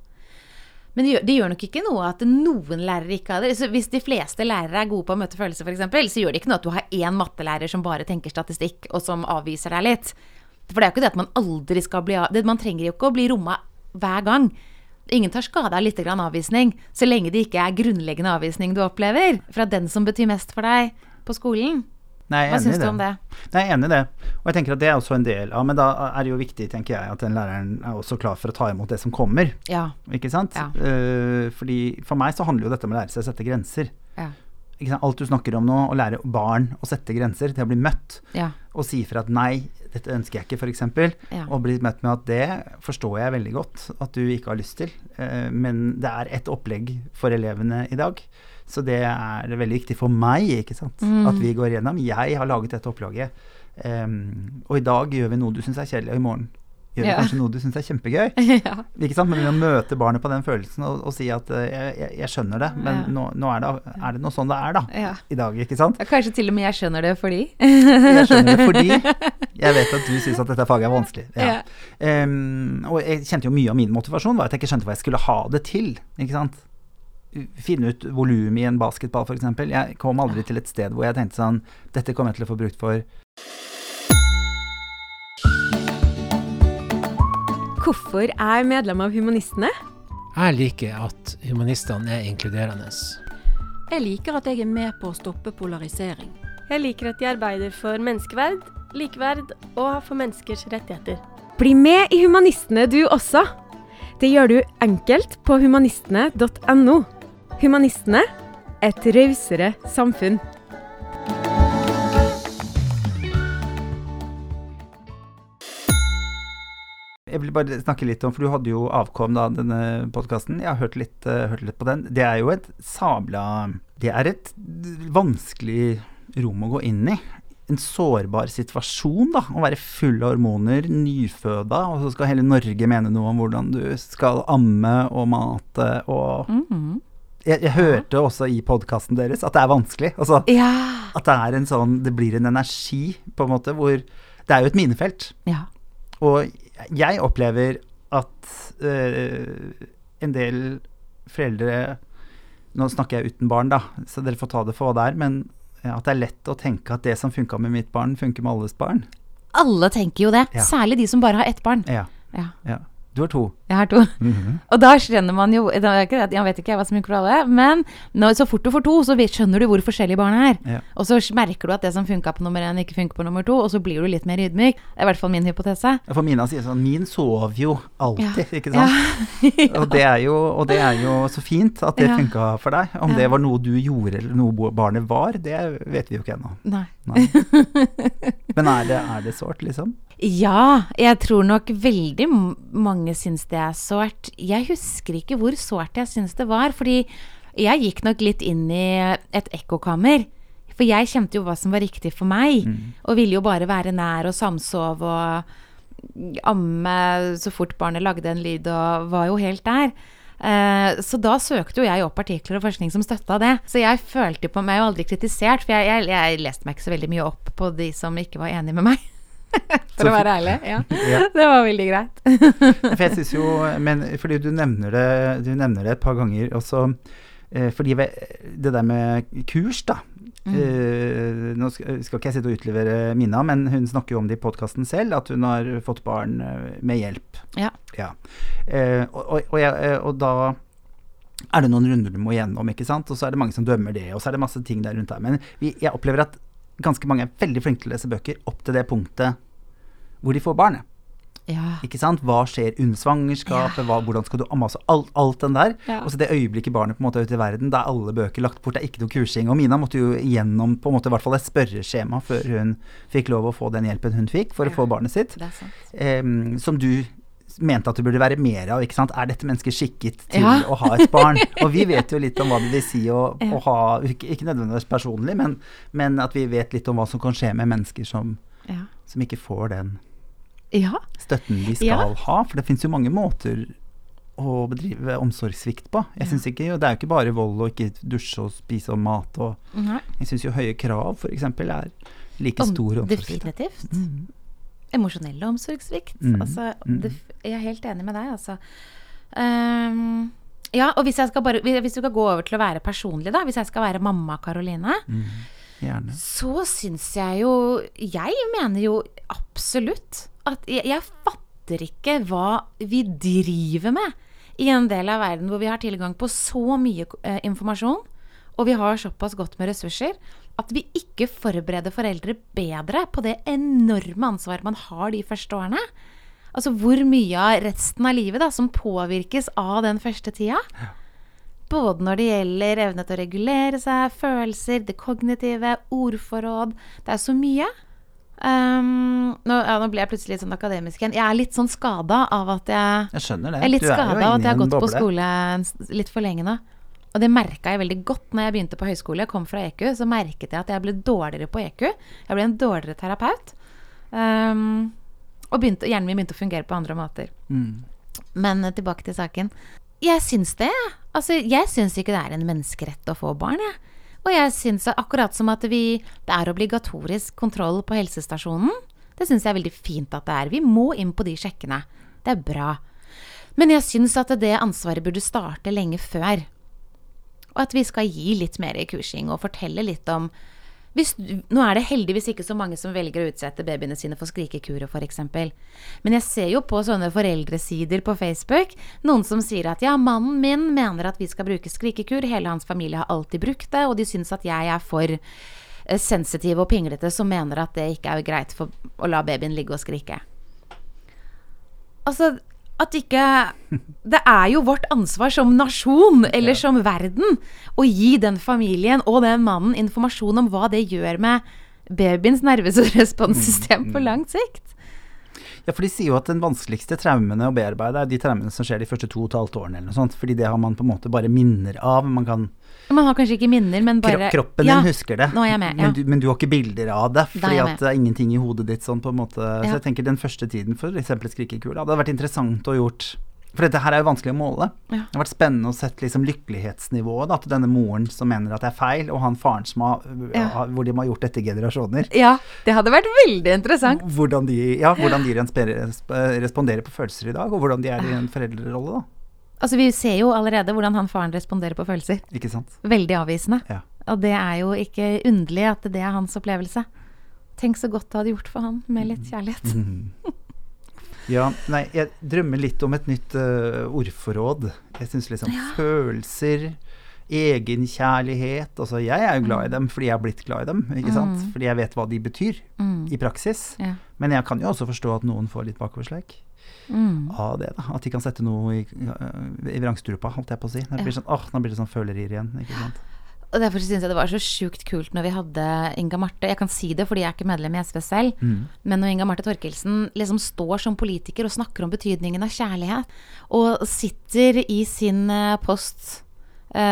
Men det gjør, det gjør nok ikke noe at noen lærere ikke har det. Så hvis de fleste lærere er gode på å møte følelser, f.eks., så gjør det ikke noe at du har én mattelærer som bare tenker statistikk, og som avviser deg litt. For det er jo ikke det at man aldri skal bli av... Man trenger jo ikke å bli romma hver gang. Ingen tar skade av litt avvisning, så lenge det ikke er grunnleggende avvisning du opplever fra den som betyr mest for deg på skolen.
Nei, jeg
Hva syns du om det?
Nei, jeg er enig i det. Og jeg tenker at det er også en del av Men da er det jo viktig, tenker jeg, at den læreren er også klar for å ta imot det som kommer.
Ja.
Ikke sant?
Ja.
Uh, fordi for meg så handler jo dette om å lære seg å sette grenser.
Ja.
Alt du snakker om nå, å lære barn å sette grenser, til å bli møtt,
Ja.
og si fra at nei, dette ønsker jeg ikke, f.eks.,
Ja.
og blitt møtt med at det forstår jeg veldig godt at du ikke har lyst til, eh, men det er et opplegg for elevene i dag. Så det er veldig viktig for meg ikke sant?
Mm.
at vi går igjennom. Jeg har laget dette opplaget, Um, og i dag gjør vi noe du syns er kjedelig, og i morgen gjør vi
Ja.
kanskje noe du syns er kjempegøy. [laughs]
ja.
Ikke sant? Men å møte barnet på den følelsen og, og si at uh, jeg, jeg, skjønner det, men
Ja.
nå, nå er, det, er det noe sånn det er, da. I dag, ikke sant?
Kanskje til og med jeg skjønner det fordi
Jeg skjønner det fordi [laughs] jeg vet at du syns at dette faget er vanskelig. Em, og jeg kjente jo mye av min motivasjon var at jeg ikke skjønte hva jeg skulle ha det til. Ikke sant? Finne ut volumet i en basketball, f.eks. Jeg kom aldri til et sted hvor jeg tenkte sånn Dette kommer jeg til å få brukt for
Hvorfor er jeg medlem av Humanistene?
Jeg liker at humanistene er inkluderende.
Jeg liker at jeg er med på å stoppe polarisering.
Jeg liker at de arbeider for menneskeverd, likeverd og for menneskers rettigheter.
Bli med i Humanistene du også! Det gjør du enkelt på humanistene.no. Humanistene et rausere samfunn.
Jeg vil bare snakke litt om, for du hadde jo avkom da, denne podkasten. Jeg har hørt litt, uh, hørt litt på den. Det er jo et sabla Det er et vanskelig rom å gå inn i. En sårbar situasjon, da. Å være full av hormoner, nyføda, og så skal hele Norge mene noe om hvordan du skal amme og mate og
Mhm.
Jeg, jeg hørte også i podkasten deres at det er vanskelig. Altså,
Ja.
at det er en sånn Det blir en energi, på en måte, hvor Det er jo et minefelt.
ja.
Og jeg opplever at øh, en del foreldre Nå snakker jeg uten barn, da, så dere får ta det for hva det er. Men at det er lett å tenke at det som funka med mitt barn, funker med alles barn.
Alle tenker jo det.
Ja.
Særlig de som bare har ett barn.
Ja.
Ja.
ja. Du har to.
Jeg har to. Og da skjønner man jo ikke Jeg vet ikke hva som for alle, men når, så fort du får to, så skjønner du hvor forskjellige barna er.
Ja.
Og så merker du at det som funka på nummer én, ikke funker på nummer to, og så blir du litt mer ydmyk. Det er i hvert fall min hypotese.
For Mina sier sånn Min sover jo alltid,
Ja.
ikke sant? [laughs] Og, det er jo, og det er jo så fint at det
Ja.
funka for deg. Om
Ja.
det var noe du gjorde, eller noe barnet var, det vet vi jo ikke ennå.
Nei.
Nei. [laughs] Men er det, er det sårt, liksom?
Ja, jeg tror nok veldig mange syns det er sårt. Jeg husker ikke hvor sårt jeg syns det var, fordi jeg gikk nok litt inn i et ekkokammer. For jeg kjente jo hva som var riktig for meg, og ville jo bare være nær og samsove og amme så fort barnet lagde en lyd, og var jo helt der. Eh, så da søkte jo jeg opp artikler og forskning som støtta det. Så jeg følte på meg jo aldri kritisert, for jeg, jeg, jeg leste meg ikke så veldig mye opp på de som ikke var enig med meg. For å være ærlig. Ja. [laughs]
Ja.
Det var veldig greit.
For jeg synes jo, men fordi du nevner det, du nevner det et par ganger også, eh, fordi det der med kurs, da. Eh, nå skal, skal ikke jeg sitte og utlevere Mina, men hun snakker jo om det i podkasten selv, at hun har fått barn eh, med hjelp.
Ja.
Ja. Eh, og, og, og, og da er det noen runder du må gjennom, ikke sant? Og så er det mange som dømmer det, og så er det masse ting der rundt der. Men vi, jeg opplever at ganske mange er veldig flinke til å lese bøker opp til det punktet hvor de får barnet.
Ja.
Ikke sant? Hva skjer under svangerskapet? Hva, hvordan skal du amme? Altså alt, alt den der.
Ja.
Og så det øyeblikket barnet på en måte er ute i verden, da er alle bøker lagt bort, det er ikke noe kursing. Og Mina måtte jo gjennom på en måte i hvert fall et spørreskjema før hun fikk lov å få den hjelpen hun fikk for å få barnet sitt. Em, som du mente at det burde være mer av. ikke sant? Er dette mennesket skikket til
Ja.
å ha et barn? [laughs] Og vi vet jo litt om hva det vil si å,
Ja.
å ha ikke, ikke nødvendigvis personlig, men, men at vi vet litt om hva som kan skje med mennesker som,
Ja.
som ikke får den
ja.
støtten de skal
Ja.
ha. For det fins jo mange måter å bedrive omsorgssvikt på. Jeg synes ikke, Det er jo ikke bare vold og ikke dusje og spise og mat. Og jeg syns jo høye krav f.eks. er like stor omsorgssvikt.
Definitivt.
Mm.
Emosjonell omsorgssvikt.
Mm.
Altså,
Mm.
det, jeg er helt enig med deg, altså. Um, ja, og hvis bare Hvis du skal gå over til å være personlig, da. Hvis jeg skal være mamma Karoline,
Mm. Gjerne.
så syns jeg jo Jeg mener jo absolutt at jeg, jeg fatter ikke hva vi driver med i en del av verden hvor vi har tilgang på så mye eh, informasjon, og vi har såpass godt med ressurser, at vi ikke forbereder foreldre bedre på det enorme ansvaret man har de første årene. Altså hvor mye av resten av livet da, som påvirkes av den første tida. Både når det gjelder evne til å regulere seg, følelser, det kognitive, ordforråd. Det er så mye. Um, nå, ja, nå ble jeg plutselig litt sånn akademisk igjen. Jeg er litt sånn skada av at jeg
Jeg skjønner det.
Jeg er litt skada av at jeg har gått på skole litt for lenge nå. Og det merka jeg veldig godt når jeg begynte på høyskole. Jeg kom fra EQ, så merket jeg at jeg ble dårligere på EQ. Jeg ble en dårligere terapeut. Um, og begynte, hjernen min begynte å fungere på andre måter.
Mm.
Men eh, tilbake til saken. Jeg syns det. Altså, jeg syns ikke det er en menneskerett å få barn, jeg. Og jeg syns akkurat som at vi Det er obligatorisk kontroll på helsestasjonen. Det syns jeg er veldig fint at det er. Vi må inn på de sjekkene. Det er bra. Men jeg syns at det ansvaret burde starte lenge før. Og at vi skal gi litt mer kursing og fortelle litt om hvis, Nå er det heldigvis ikke så mange som velger å utsette babyene sine for skrikekurer, f.eks. Men jeg ser jo på sånne foreldresider på Facebook noen som sier at ja, mannen min mener at vi skal bruke skrikekur, hele hans familie har alltid brukt det, og de syns at jeg er for eh, sensitiv og pinglete som mener at det ikke er greit for å la babyen ligge og skrike. Altså, at ikke Det er jo vårt ansvar som nasjon, eller som verden, å gi den familien og den mannen informasjon om hva det gjør med babyens nerveresponssystem på lang sikt.
Ja, for de sier jo at den vanskeligste traumene å bearbeide er de traumene som skjer de første to og et halvt årene eller noe sånt. Fordi det har man på en måte bare minner av. Man kan
Man har kanskje ikke minner, men bare
Kroppen
Ja,
din husker det.
Med. Ja.
Men, du, men du har ikke bilder av det, fordi det er ingenting i hodet ditt sånn på en måte. Så jeg tenker den første tiden eksempel skrikekula, det hadde vært interessant å gjort For dette her er jo vanskelig å måle.
Ja.
Det har vært spennende å sette liksom lykkelighetsnivået da, til denne moren som mener at det er feil, og han faren som har,
Ja.
hvor de har gjort dette i generasjoner.
ja, det hadde vært veldig interessant.
Hvordan de, ja, hvordan de responderer på følelser i dag, og hvordan de er i en foreldrerolle, da.
Altså, vi ser jo allerede hvordan han faren responderer på følelser.
Ikke sant?
Veldig avvisende.
Ja.
Og det er jo ikke underlig at det er hans opplevelse. Tenk så godt det hadde gjort for han med litt kjærlighet.
Mm. [laughs] Ja, nei, jeg drømmer litt om et nytt uh, ordforråd. Jeg syns liksom følelser, egenkjærlighet Altså, jeg er jo glad i dem fordi jeg har blitt glad i dem, ikke sant?
Mm.
Fordi jeg vet hva de betyr
Mm.
i praksis.
Ja.
Men jeg kan jo også forstå at noen får litt bakoversleik
Mm.
av det. da At de kan sette noe i, øh, i vrangstrupa, holdt jeg på å si. Når det
Ja.
sånn, åh, nå blir det sånn følerier igjen. Ikke sant?
Og derfor syns jeg det var så sjukt kult når vi hadde Inga Marte. Jeg kan si det fordi jeg er ikke medlem i SV selv.
Mm.
Men når Inga Marte Torkelsen liksom står som politiker og snakker om betydningen av kjærlighet, og sitter i sin eh, post eh,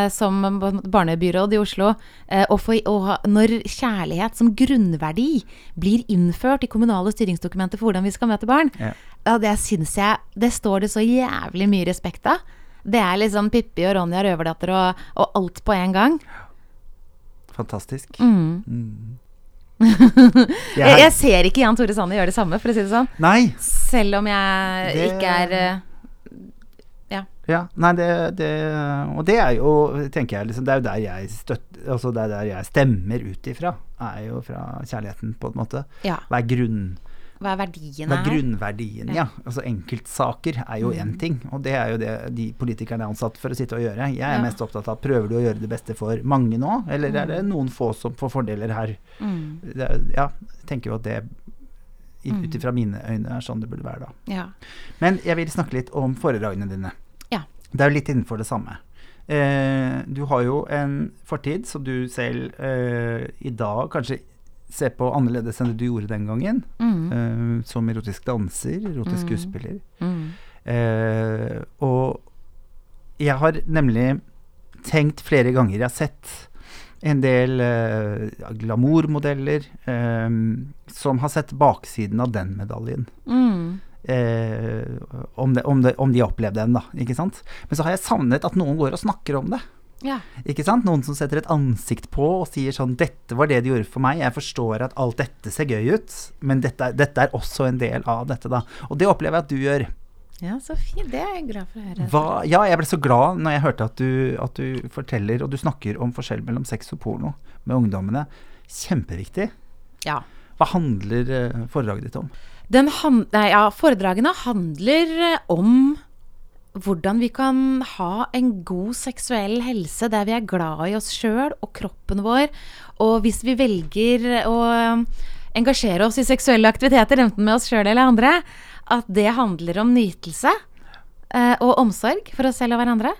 som barnebyråd i Oslo, eh, og, for, og ha- når kjærlighet som grunnverdi blir innført i kommunale styringsdokumenter for hvordan vi skal møte barn,
Ja.
ja, det syns jeg Det står det så jævlig mye respekt av. Det er liksom Pippi og Ronja Røverdatter og, og alt på en gang.
Fantastisk.
Mm.
Mm. [laughs]
Jeg, jeg ser ikke Jan Tore Sanner gjøre det samme, for å si det sånn.
Nei,
Selv om jeg
Det-
ikke er eh,
Ja, nei, det, det Og det er jo, tenker jeg, liksom, det er jo der jeg støtter Altså det er der jeg stemmer ut ifra, er jo fra kjærligheten, på en måte.
Ja.
Hva er grunn...
Hva er verdien
Hva er grunnverdien, ja. Altså enkeltsaker er jo
Mm.
ting, og det er jo det de politikerne er ansatt for å sitte og gjøre. Jeg er
Ja.
mest opptatt av prøver du å gjøre det beste for mange nå, eller er det noen få som får fordeler her?
Mm.
Det, ja, tenker jo at det i-
Mm.
ut ifra mine øyne er sånn det burde være da.
Ja.
Men jeg vil snakke litt om foredragene dine. Det er jo litt innenfor det samme. Eh, du har jo en fortid som du selv eh, i dag kanskje ser på annerledes enn det du gjorde den gangen.
Mm.
Eh, som erotisk danser, erotisk
Mm.
skuespiller.
Mm.
Eh, og jeg har nemlig tenkt flere ganger Jeg har sett en del eh, glamourmodeller eh, som har sett baksiden av den medaljen.
Mm.
Eh, om, det, om, det, om de opplevde den, da. Ikke sant? Men så har jeg savnet at noen går og snakker om det.
Ja.
Ikke sant? Noen som setter et ansikt på og sier sånn 'Dette var det de gjorde for meg. Jeg forstår at alt dette ser gøy ut, men dette, dette er også en del av dette', da. Og det opplever jeg at du gjør.
ja, så fint. Det er jeg glad for å høre.
Hva, ja, jeg ble så glad når jeg hørte at du, at du forteller og du snakker om forskjell mellom sex og porno med ungdommene. Kjempeviktig.
Ja.
Hva handler eh, foredraget ditt om?
Den han, nei, ja, foredragene handler eh, om hvordan vi kan ha en god seksuell helse der vi er glad i oss sjøl og kroppen vår. Og hvis vi velger å engasjere oss i seksuelle aktiviteter, enten med oss sjøl eller andre, at det handler om nytelse eh, og omsorg for oss selv og hverandre.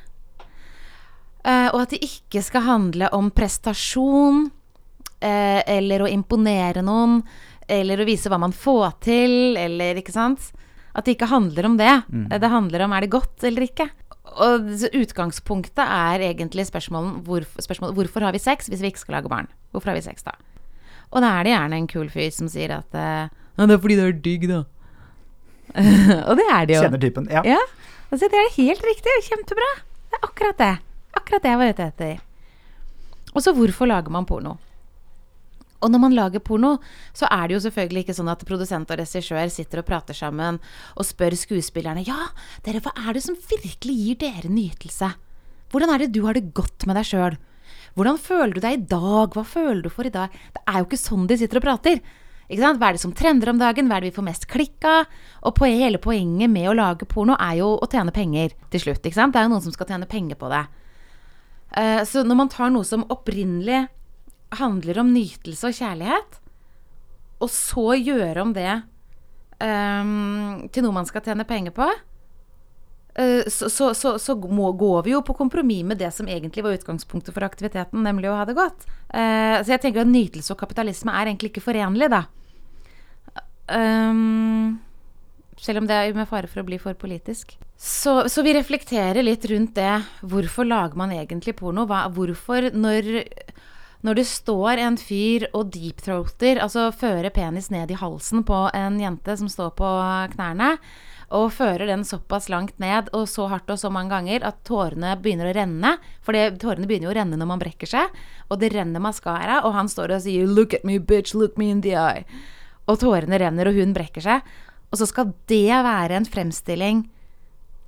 Eh, og at det ikke skal handle om prestasjon eh, eller å imponere noen eller å vise hva man får til, eller ikke sant. At det ikke handler om det. Det handler om er det godt eller ikke. Og utgangspunktet er egentlig spørsmålet hvor, spørsmålet hvorfor har vi sex hvis vi ikke skal lage barn? Hvorfor har vi sex da? Og da er det gjerne en kul fyr som sier at eh, «Ja, det er fordi det er digg, da. [laughs] og det er det jo.
Kjenner typen. Ja.
Ja, altså det er helt riktig. Kjempebra. Det er akkurat det. Akkurat det jeg var ute etter. Og så hvorfor lager man porno? Og når man lager porno, så er det jo selvfølgelig ikke sånn at produsent og regissør sitter og prater sammen og spør skuespillerne Ja, dere, hva er det som virkelig gir dere nytelse? Hvordan er det du har det godt med deg sjøl? Hvordan føler du deg i dag? Hva føler du for i dag? Det er jo ikke sånn de sitter og prater. Hva er det som trender om dagen? Hva er det vi får mest klikk av? Og hele poenget med å lage porno er jo å tjene penger til slutt. Det er jo noen som skal tjene penger på det. Eh, så når man tar noe som opprinnelig handler om nytelse og kjærlighet, og så gjøre om det um, til noe man skal tjene penger på, uh, så, så, så, så må, går vi jo på kompromiss med det som egentlig var utgangspunktet for aktiviteten, nemlig å ha det godt. Uh, så jeg tenker at nytelse og kapitalisme er egentlig ikke forenlig, da. Um, selv om det er med fare for å bli for politisk. Så, så vi reflekterer litt rundt det. Hvorfor lager man egentlig porno? Hva, hvorfor, når, når det står en fyr og deepthroater, altså fører penis ned i halsen på en jente som står på knærne, og fører den såpass langt ned og så hardt og så mange ganger at tårene begynner å renne. For tårene begynner jo å renne når man brekker seg, og det renner maskara, og han står og sier 'look at me, bitch, look me in the eye'. Og tårene renner, og hun brekker seg. Og så skal det være en fremstilling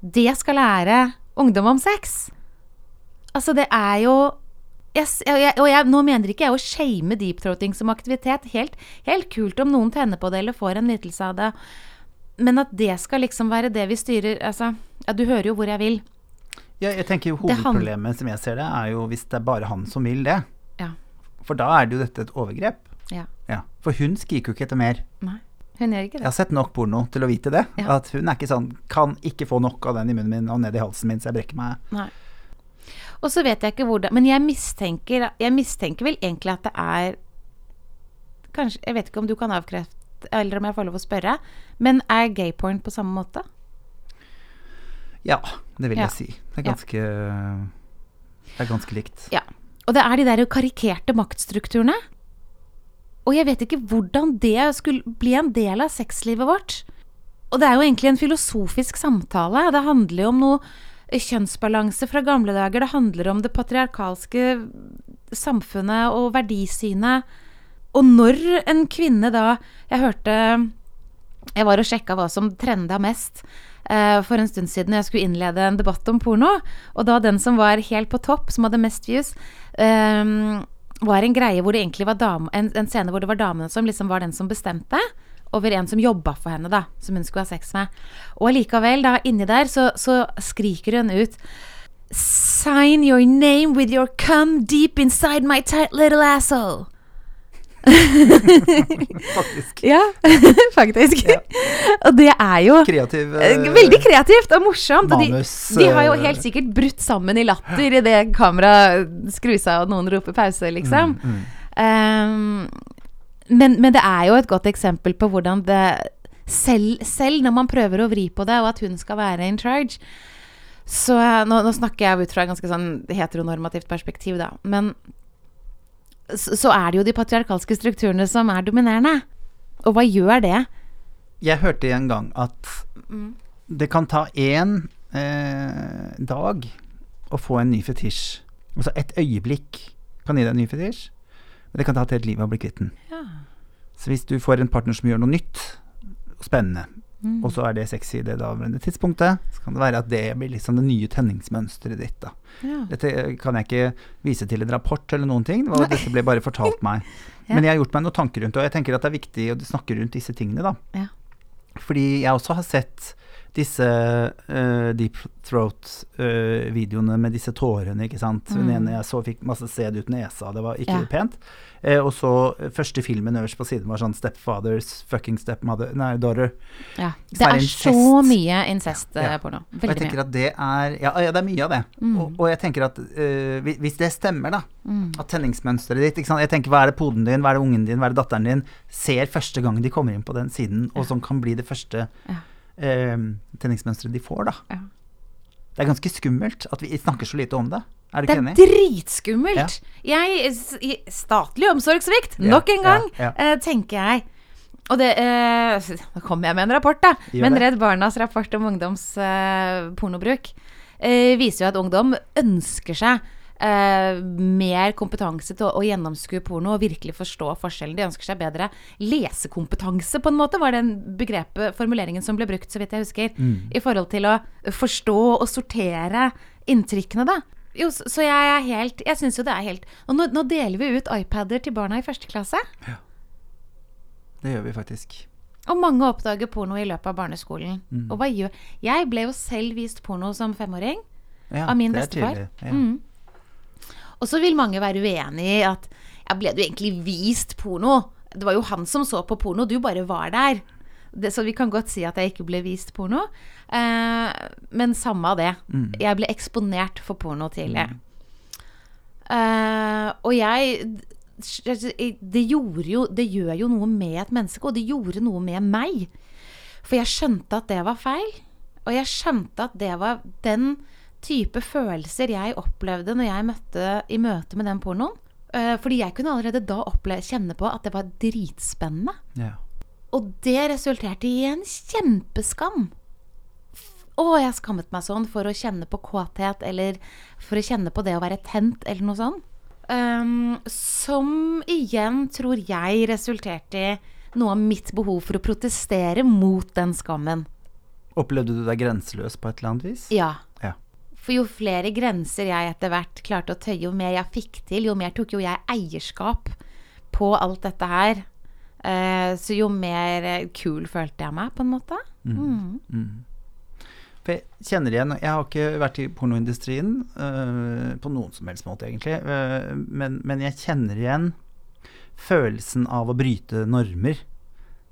Det skal lære ungdom om sex. Altså, det er jo jeg, og, jeg, Og jeg, nå mener ikke jeg å shame deepthroating som aktivitet. Helt, helt kult om noen tenner på det eller får en nytelse av det. Men at det skal liksom være det vi styrer Altså, ja, du hører jo hvor jeg vil.
Ja, jeg tenker jo Hovedproblemet som jeg ser det, er jo hvis det er bare han som vil det.
Ja.
For da er det jo dette et overgrep.
Ja.
Ja. For hun skriker jo ikke etter mer.
Nei, hun gjør ikke det.
Jeg har sett nok porno til å vite det. At hun er ikke sånn Kan ikke få nok av den i munnen min og ned i halsen min så jeg brekker meg.
Nei. Og så vet jeg ikke hvordan Men jeg mistenker, jeg mistenker vel egentlig at det er Kanskje Jeg vet ikke om du kan avkrefte, eller om jeg får lov å spørre, men er gayporn på samme måte?
Ja, det vil
Ja.
jeg si. Det er
Ja.
ganske Det er ganske likt.
Ja. Og det er de der karikerte maktstrukturene. Og jeg vet ikke hvordan det skulle bli en del av sexlivet vårt. Og det er jo egentlig en filosofisk samtale. Det handler jo om noe kjønnsbalanse fra gamle dager. Det handler om det patriarkalske samfunnet og verdisynet. Og når en kvinne da Jeg hørte Jeg var og sjekka hva som trenda mest eh, for en stund siden jeg skulle innlede en debatt om porno. Og da den som var helt på topp, som hadde mest views, eh, var en greie hvor det egentlig var dame, en, en scene hvor det var damene som liksom var den som bestemte. Over en som jobba for henne, da, som hun skulle ha sex med. Og allikevel, da, inni der, så, så skriker hun ut Sign your name with your cum deep inside my tight little asshole. [laughs]
Faktisk.
Ja, [laughs] faktisk. og det er jo
Kreativ
eh, veldig kreativt og morsomt. Og de,
manus,
de har jo
eh,
helt sikkert brutt sammen i latter idet kameraet skrur seg og noen roper pause, liksom.
mm.
Um, men, men det er jo et godt eksempel på hvordan det selv, selv når man prøver å vri på det, og at hun skal være in charge Så eh, nå, nå snakker jeg ut fra et ganske sånn heteronormativt perspektiv, da. Men så, så er det jo de patriarkalske strukturene som er dominerende. Og hva gjør det?
Jeg hørte en gang at
Mm.
det kan ta én eh, dag å få en ny fetisj. Altså et øyeblikk kan gi deg en ny fetisj, men det kan ta et helt liv å bli kvitt den.
Ja.
Så hvis du får en partner som gjør noe nytt og spennende,
Mm.
og så er det sexy det daværende tidspunktet, så kan det være at det blir liksom det nye tenningsmønsteret ditt. da.
Ja.
Dette kan jeg ikke vise til en rapport eller noen ting, det var, dette ble bare fortalt meg. [laughs]
Ja.
Men jeg har gjort meg noen tanker rundt det, og jeg tenker at det er viktig å snakke rundt disse tingene, da.
Ja.
Fordi jeg også har sett disse uh, deep throat-videoene med disse tårene, ikke sant. den ene jeg så fikk masse sæd ut nesa, det var ikke
Mm. Ja.
pent. Uh, og så eh, første filmen øverst på siden var sånn Stepfathers fucking stepmother Nei, daughter.
Ja. Det
er
er så mye
Ja.
incest-porno.
Og jeg tenker at det er Ja, ja det er mye av det.
Mm.
Og, og jeg tenker at eh, hvis- hvis det stemmer, da,
Mm.
at tenningsmønsteret ditt ikke sant? Jeg tenker, Hva er det poden din, hva er det ungen din, hva er det datteren din ser første gang de kommer inn på den siden, og som kan bli det første
Ja.
Eh, tenningsmønsteret de får, da.
Ja.
Det er ganske skummelt at vi snakker så lite om det. Er du
Det
ikke
er
dritskummelt!
dritskummelt. Jeg, statlig omsorgssvikt,
Ja,
nok en gang,
ja, ja.
eh, tenker jeg. Og det eh, Nå kommer jeg med en rapport, da.
Gjør
Men
det.
Redd Barnas rapport om ungdoms eh, pornobruk eh, viser jo at ungdom ønsker seg eh, mer kompetanse til å, å gjennomskue porno og virkelig forstå forskjellen. De ønsker seg bedre lesekompetanse, på en måte, var den begrepet, formuleringen som ble brukt, så vidt jeg husker.
Mm.
I forhold til å forstå og sortere inntrykkene, da. Jo, så jeg er helt Jeg syns jo det er helt Og nå, nå deler vi ut iPader til barna i første klasse.
Det gjør vi faktisk.
Og mange oppdager porno i løpet av barneskolen.
Mm.
Og hva gjør Jeg ble jo selv vist porno som femåring.
Ja,
Av min bestefar.
Ja.
Mm. Og så vil mange være uenig i at ja, ble du egentlig vist porno? Det var jo han som så på porno, du bare var der. Det, så vi kan godt si at jeg ikke ble vist porno. Eh, men samme av det.
Mm.
Jeg ble eksponert for porno tidlig. Eh, og jeg det, gjorde jo, det gjør jo noe med et menneske, og det gjorde noe med meg. For jeg skjønte at det var feil. Og jeg skjønte at det var den type følelser jeg opplevde når jeg møtte i møte med den pornoen. Eh, fordi jeg kunne allerede da oppleve, kjenne på at det var dritspennende.
Ja.
Og det resulterte i en kjempeskam. Å, jeg skammet meg sånn for å kjenne på kåthet, eller for å kjenne på det å være tent, eller noe sånt. Um, som igjen tror jeg resulterte i noe av mitt behov for å protestere mot den skammen.
Opplevde du deg grenseløs på et eller annet vis?
Ja. For jo flere grenser jeg etter hvert klarte å tøye, jo mer jeg fikk til, jo mer tok jo jeg eierskap på alt dette her. Eh, så jo mer eh, kul følte jeg meg, på en måte. Mm.
Mm. For jeg kjenner igjen Jeg har ikke vært i pornoindustrien øh, på noen som helst måte, egentlig. øh, men, men jeg kjenner igjen følelsen av å bryte normer.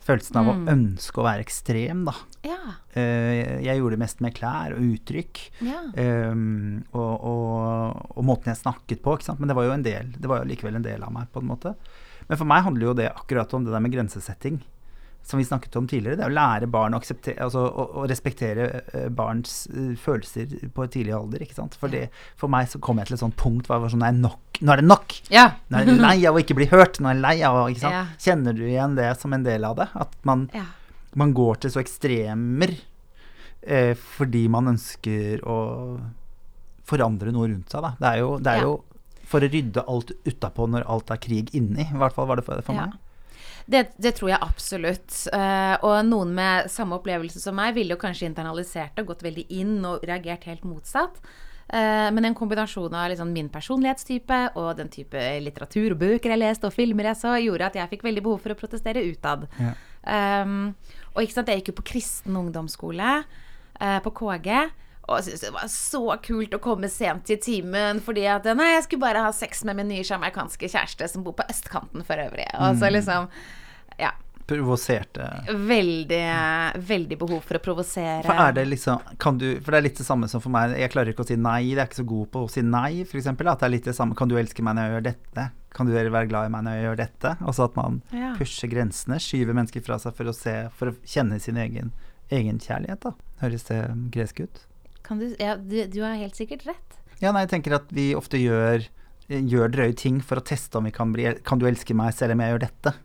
Følelsen av
Mm.
å ønske å være ekstrem, da.
Ja.
Eh, jeg gjorde det mest med klær og uttrykk.
ja.
Um, og, og, og måten jeg snakket på. Men det var jo en del Det var jo likevel en del av meg, på en måte. Men for meg handler jo det akkurat om det der med grensesetting. Som vi snakket om tidligere. Det er å lære barn å Altså å, å respektere eh, barns eh, følelser på et tidlig alder. For, det, for meg så kom jeg til et sånt punkt hvor jeg var sånn Nei, nok. Nå er det nok!
ja.
Nå er jeg lei av å ikke bli hørt. Nå er jeg lei av. [laughs] Kjenner du igjen det som en del av det? At man
ja.
Man går til så ekstremer eh, fordi man ønsker å forandre noe rundt seg. Da. Det er jo, det er
Ja.
jo for å rydde alt utapå når alt er krig inni. I hvert fall var det for, for
Ja.
meg.
Det, det tror jeg absolutt. Uh, og noen med samme opplevelse som meg ville jo kanskje internalisert det gått veldig inn og reagert helt motsatt. Uh, men en kombinasjon av liksom min personlighetstype og den type litteratur og bøker jeg leste og filmer jeg så, gjorde at jeg fikk veldig behov for å protestere utad.
Ja.
Um, og ikke sant, jeg gikk jo på kristen ungdomsskole uh, på KG. Og syntes det var så kult å komme sent til timen fordi at nei, jeg skulle bare ha sex med min nye jamaicanske kjæreste som bor på østkanten for øvrig. Og så liksom Ja.
Provoserte.
Veldig, veldig behov for å provosere.
For er det liksom kan du, For det er litt det samme som for meg. Jeg klarer ikke å si nei. Jeg er ikke så god på å si nei, f.eks. At det er litt det samme. Kan du elske meg når jeg gjør dette? Kan du være glad i meg når jeg gjør dette? Altså at man
Ja.
pusher grensene. Skyver mennesker fra seg for å se For å kjenne sin egen egenkjærlighet, da. Høres det gresk ut?
Kan du, ja, du, du har helt sikkert rett.
Ja, nei, jeg tenker at vi ofte gjør, gjør drøye ting for å teste om vi kan bli Kan du elske meg selv om jeg gjør dette?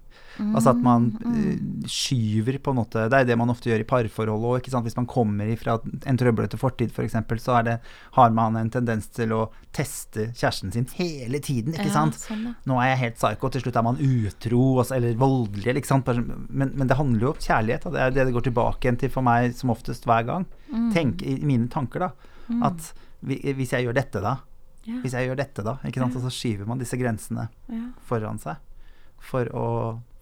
Altså at man eh, skyver på en måte Det er det man ofte gjør i parforhold òg. Hvis man kommer fra en trøblete fortid f.eks., så er det, har man en tendens til å teste kjæresten sin hele tiden. ikke
Ja,
sant?
sånn, ja.
Nå er jeg helt psycho, til slutt er man utro altså, eller voldelig. Ikke sant? Men, men det handler jo om kjærlighet. Det er det det går tilbake igjen til for meg som oftest hver gang.
Mm.
Tenk i mine tanker, da. At hvis jeg gjør dette, da.
Ja.
Hvis jeg gjør dette, da. Ikke sant? Og så skyver man disse grensene foran seg. For å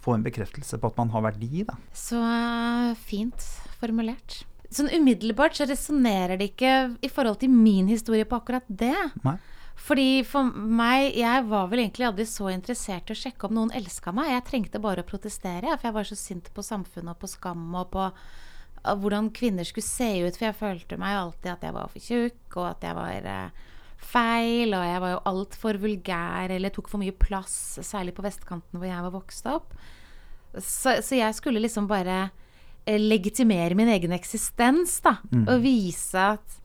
få en bekreftelse på at man har verdi, da.
Så eh, fint formulert. Sånn umiddelbart så resonnerer det ikke i forhold til min historie på akkurat det.
Nei.
Fordi for meg, jeg var vel egentlig aldri så interessert i å sjekke om noen elska meg. Jeg trengte bare å protestere, for jeg var så sint på samfunnet og på skam og på uh, hvordan kvinner skulle se ut. For jeg følte meg alltid at jeg var for tjukk, og at jeg var eh, feil, og jeg var jo altfor vulgær eller tok for mye plass, særlig på vestkanten hvor jeg var vokst opp. Så, så jeg skulle liksom bare eh, legitimere min egen eksistens, da. Og vise at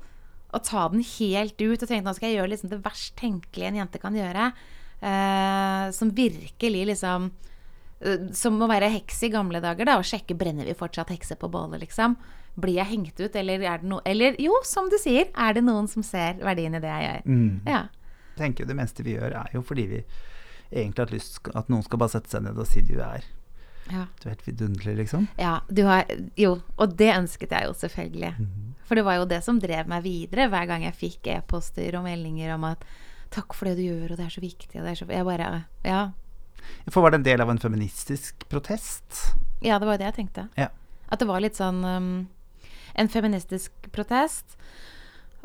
Å ta den helt ut og tenke nå skal jeg gjøre liksom det verst tenkelige en jente kan gjøre. eh, som virkelig liksom eh, Som å være heks i gamle dager, da. Og sjekke brenner vi fortsatt hekser på bålet, liksom. Blir jeg hengt ut, eller er det noe Eller jo, som du sier, er det noen som ser verdien i det jeg gjør?
Mm.
Ja.
Jeg tenker jo det meste vi gjør, er jo fordi vi egentlig har lyst at noen skal bare sette seg ned og si du er
ja.
Du er helt vidunderlig, liksom.
Ja, du har Jo, og det ønsket jeg jo selvfølgelig.
Mhm.
For det var jo det som drev meg videre hver gang jeg fikk e-poster og meldinger om at 'Takk for det du gjør, og det er så viktig', og det er så Jeg bare Ja.
For var det en del av en feministisk protest?
Ja, det var jo det jeg tenkte.
Ja.
At det var litt sånn um, En feministisk protest.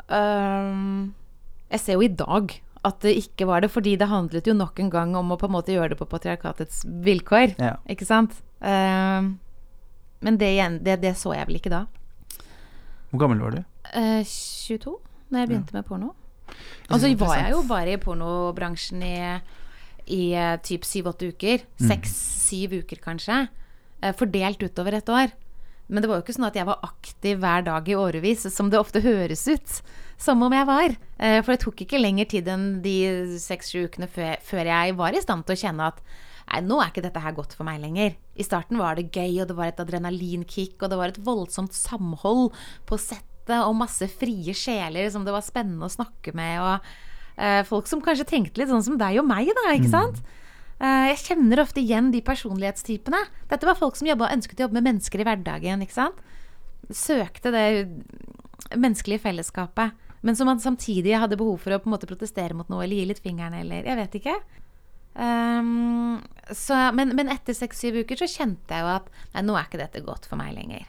Um, jeg ser jo i dag at det ikke var det, fordi det handlet jo nok en gang om å på en måte gjøre det på patriarkatets vilkår.
Ja.
Ikke sant? Uh, men det, igjen, det, det så jeg vel ikke da.
Hvor gammel var du?
Uh, 22, da jeg begynte med porno. Og så var jeg jo bare i pornobransjen i, i eh, typ syv-åtte uker.
Mm.
Seks-syv uker, kanskje. Uh, fordelt utover et år. Men det var jo ikke sånn at jeg var aktiv hver dag i årevis, som det ofte høres ut som om jeg var. Eh, for det tok ikke lengre tid enn de seks-sju ukene før, jeg var i stand til å kjenne at Nei, nå er ikke dette her godt for meg lenger. I starten var det gøy, og det var et adrenalinkick, og det var et voldsomt samhold på settet, og masse frie sjeler som det var spennende å snakke med, og eh, folk som kanskje tenkte litt sånn som deg og meg, da, ikke sant? Eh, jeg kjenner ofte igjen de personlighetstypene. Dette var folk som jobbet, ønsket å jobbe med mennesker i hverdagen, ikke sant? Søkte det menneskelige fellesskapet. Men som man samtidig hadde behov for å på en måte protestere mot noe, eller gi litt fingeren, eller Jeg vet ikke. Um, så, men, men etter seks-syv uker så kjente jeg jo at nei, nå er ikke dette godt for meg lenger.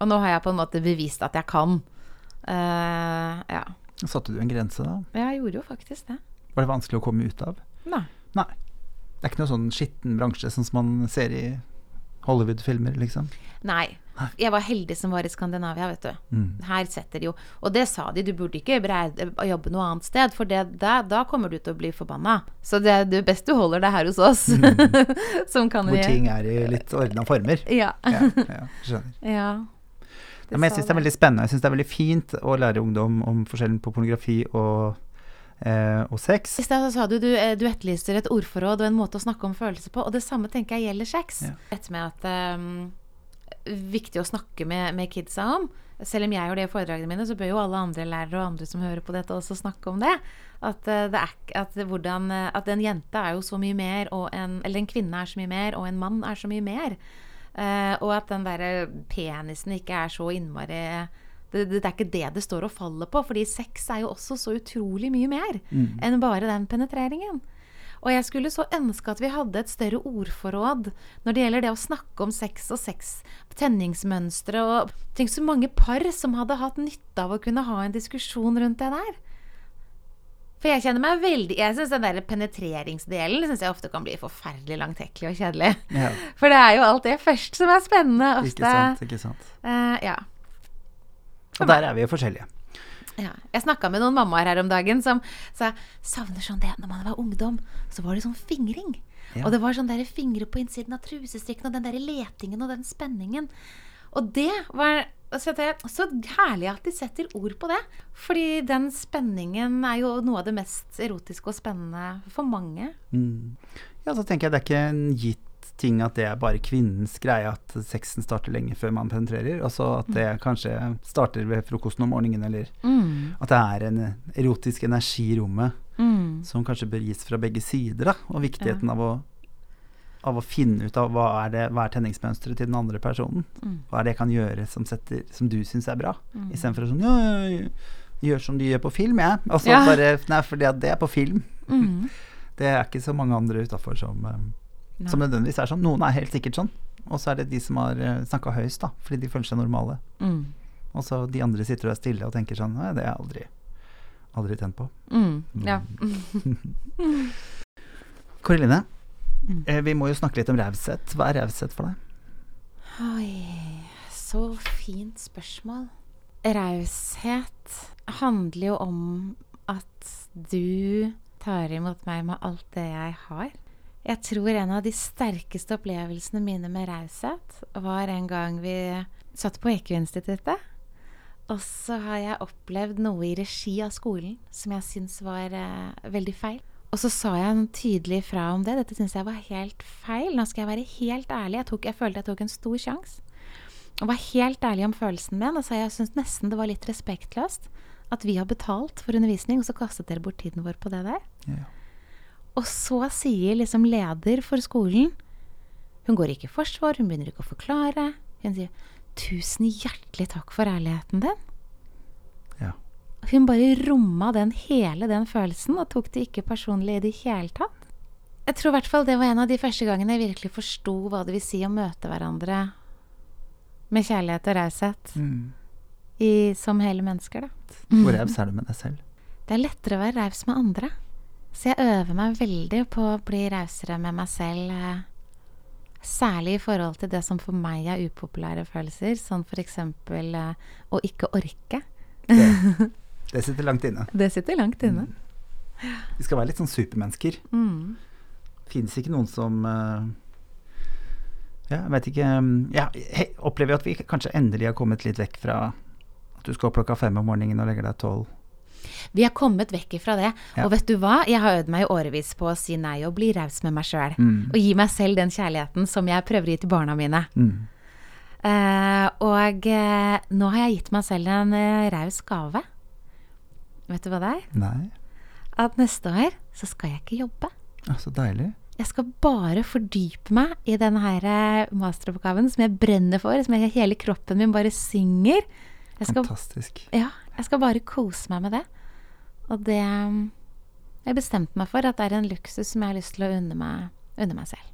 Og nå har jeg på en måte bevist at jeg kan. Uh, ja.
Satte du en grense da?
Jeg gjorde jo faktisk det.
Var det vanskelig å komme ut av?
Nei.
Nei. Det er ikke noe sånn skitten bransje sånn som man ser i Hollywood-filmer, liksom?
Nei. Jeg var heldig som var i Skandinavia, vet du.
Mm.
Her setter de jo Og det sa de, du burde ikke jobbe noe annet sted, for det, da, da kommer du til å bli forbanna. Så det, er best du holder deg her hos oss. [laughs] som kan
Hvor
vi
ting er i litt ordna former. [laughs]
Ja.
Ja, ja, skjønner. [laughs]
ja.
Ja, men jeg syns det er veldig spennende. Jeg syns det er veldig fint å lære ungdom om forskjellen på pornografi og, eh, og sex.
I stad sa du du, eh, du etterlyser et ordforråd og en måte å snakke om følelser på, og det samme tenker jeg gjelder sex.
Ja.
Dette med at um, Viktig å snakke med, med kidsa om. Selv om jeg gjør det i foredragene mine, så bør jo alle andre lærere og andre som hører på dette, også snakke om det. At, uh, det er, at, hvordan, eh, at en jente er jo så mye mer, og en, eller en kvinne er så mye mer, og en mann er så mye mer. Uh, og at den derre penisen ikke er så innmari det, det, er ikke det det står og faller på, fordi sex er jo også så utrolig mye mer enn bare den penetreringen. Og jeg skulle så ønske at vi hadde et større ordforråd når det gjelder det å snakke om sex og sex, tenningsmønstre og Tenk så mange par som hadde hatt nytte av å kunne ha en diskusjon rundt det der. For jeg kjenner meg veldig Jeg syns den der penetreringsdelen synes jeg ofte kan bli forferdelig langtekkelig og kjedelig.
Ja,
For det er jo alt det først som er spennende. Ofte.
ikke sant, ikke sant.
Uh, ja.
Og der er vi jo forskjellige.
Ja. Jeg snakka med noen mammaer her om dagen som sa savner sånn det når man var ungdom. Så var det sånn fingring.
Ja.
Og det var sånn der fingre på innsiden av trusestrikken og den der letingen og den spenningen. Og det var så, det, så herlig at de setter ord på det. Fordi den spenningen er jo noe av det mest erotiske og spennende for mange.
Mm. Ja, så tenker jeg det er ikke en gitt ting at det er bare kvinnens greie at sexen starter lenge før man penetrerer. Altså at det kanskje starter ved frokosten om morgenen, eller at det er en erotisk energi i rommet
Mm.
som kanskje bør gis fra begge sider, da. Og viktigheten av, å, av å finne ut av hva er, det, hva er tenningsmønsteret til den andre personen.
Mm.
Hva er det jeg kan gjøre som, setter, som du syns er bra, istedenfor å sånn ja, ja, ja, gjør som de gjør på film, jeg. Altså
Ja.
bare Nei, fordi at det er på film.
Mm. [laughs]
Det er ikke så mange andre utafor som, eh,
Nei.
som nødvendigvis er sånn. Noen er helt sikkert sånn. Og så er det de som har snakka høyest, da, fordi de føler seg normale.
Mm.
Og så de andre sitter og er stille og tenker sånn Nei, det har jeg aldri, aldri tent på.
Mm. Ja. [laughs]
Kåre
Mm.
eh, vi må jo snakke litt om raushet. Hva er raushet for deg?
Oi, så fint spørsmål. Raushet handler jo om at du tar imot meg med alt det jeg har. Jeg tror en av de sterkeste opplevelsene mine med raushet var en gang vi satt på EQ-instituttet. Og så har jeg opplevd noe i regi av skolen som jeg syns var eh, veldig feil. Og så sa jeg noe tydelig fra om det. Dette syns jeg var helt feil. Nå skal jeg være helt ærlig. Jeg, tok, jeg følte jeg tok en stor sjanse. Og var helt ærlig om følelsen min. Og sa jeg syns nesten det var litt respektløst at vi har betalt for undervisning, og så kastet dere bort tiden vår på det der.
Ja.
Og så sier liksom leder for skolen Hun går ikke i forsvar, hun begynner ikke å forklare. Hun sier 'tusen hjertelig takk for ærligheten din'.
Ja.
Hun bare romma den hele den følelsen og tok det ikke personlig i det hele tatt. Jeg tror i hvert fall det var en av de første gangene jeg virkelig forsto hva det vil si å møte hverandre med kjærlighet og raushet
Mm.
som hele mennesker, da.
Hvor [laughs] raus er du med deg selv?
Det er lettere å være raus med andre. Så jeg øver meg veldig på å bli rausere med meg selv. eh, Særlig i forhold til det som for meg er upopulære følelser, som f.eks. Eh, å ikke orke.
Det, [laughs] det sitter langt inne.
Det sitter langt inne.
Vi skal være litt sånn supermennesker.
Mm.
Fins ikke noen som eh, Ja, jeg vet ikke ja, he- Opplever at vi kanskje endelig har kommet litt vekk fra at du skal opp klokka fem om morgenen og legger deg tolv.
Vi har kommet vekk ifra det.
Ja.
Og vet du hva? Jeg har øvd meg i årevis på å si nei og bli raus med meg sjøl.
Mm.
Og gi meg selv den kjærligheten som jeg prøver å gi til barna mine.
Mm.
Uh, og uh, nå har jeg gitt meg selv en uh, raus gave. Vet du hva det er?
Nei.
At neste år så skal jeg ikke jobbe.
Ja, så deilig.
Jeg skal bare fordype meg i denne her masteroppgaven som jeg brenner for, som jeg, hele kroppen min bare synger. Skal,
Fantastisk.
ja, jeg skal bare kose meg med det. Og det mm, Jeg bestemte meg for at det er en luksus som jeg har lyst til å unne meg, unne meg selv.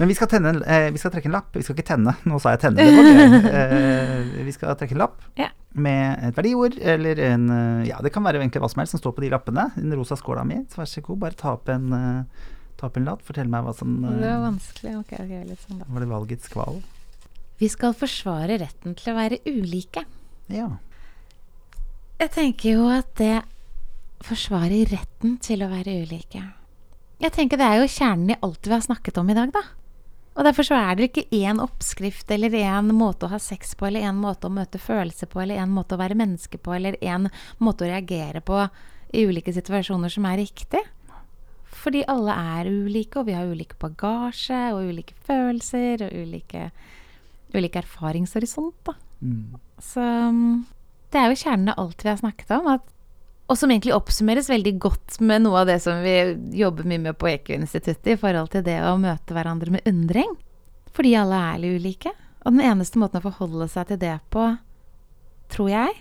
Men vi skal, tenne, eh, vi skal trekke en lapp. Vi skal ikke tenne, nå sa jeg tenne. Det. [laughs] Eh, vi skal trekke en lapp
Ja.
med et verdiord, eller en eh, Ja, det kan være egentlig hva som helst som står på de lappene. Den rosa skåla mi. Så vær så god, bare ta opp en, eh, ta opp en lapp. Fortell meg hva som
Det var
eh,
vanskelig. Ok, ok, litt sånn da.
Var det valgets kval?
Vi skal forsvare retten til å være ulike.
Ja.
Jeg tenker jo at det forsvarer retten til å være ulike. Jeg tenker det er jo kjernen i alt vi har snakket om i dag, da. Og derfor så er det ikke én oppskrift eller én måte å ha sex på, eller én måte å møte følelser på, eller én måte å være menneske på, eller én måte å reagere på i ulike situasjoner som er riktig. Fordi alle er ulike, og vi har ulik bagasje, og ulike følelser, og ulike, ulike erfaringshorisont, da.
Mm.
Så um, det er jo kjernen av alt vi har snakket om. At, og som egentlig oppsummeres veldig godt med noe av det som vi jobber mye med på EQ-instituttet i forhold til det å møte hverandre med undring. Fordi alle er litt ulike. Og den eneste måten å forholde seg til det på, tror jeg,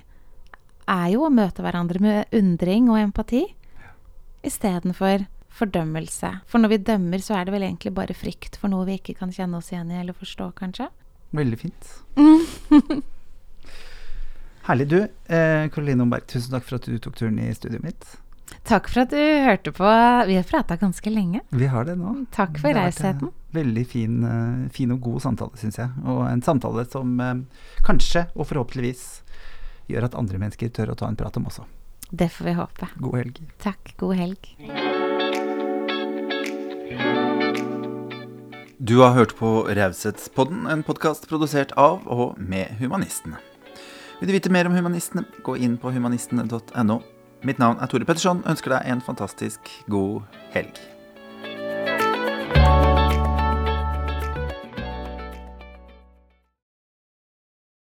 er jo å møte hverandre med undring og empati istedenfor fordømmelse. For når vi dømmer, så er det vel egentlig bare frykt for noe vi ikke kan kjenne oss igjen i eller forstå, kanskje.
Veldig fint. [laughs] Herlig. Du, eh, Karoline Omberg, tusen takk for at du tok turen i studioet mitt.
Takk for at du hørte på. Vi har prata ganske lenge.
Vi har det nå.
Takk for
eh,
rausheten.
Veldig fin, eh, fin og god samtale, syns jeg. Og en samtale som eh, kanskje, og forhåpentligvis, gjør at andre mennesker tør å ta en prat om også.
Det får vi håpe.
God helg.
Takk. God helg.
Du har hørt på Raushetspodden, en podkast produsert av og med Humanistene. Vil du vite mer om Humanistene, gå inn på humanistene.no. Mitt navn er Tore Petterson. Ønsker deg en fantastisk god helg.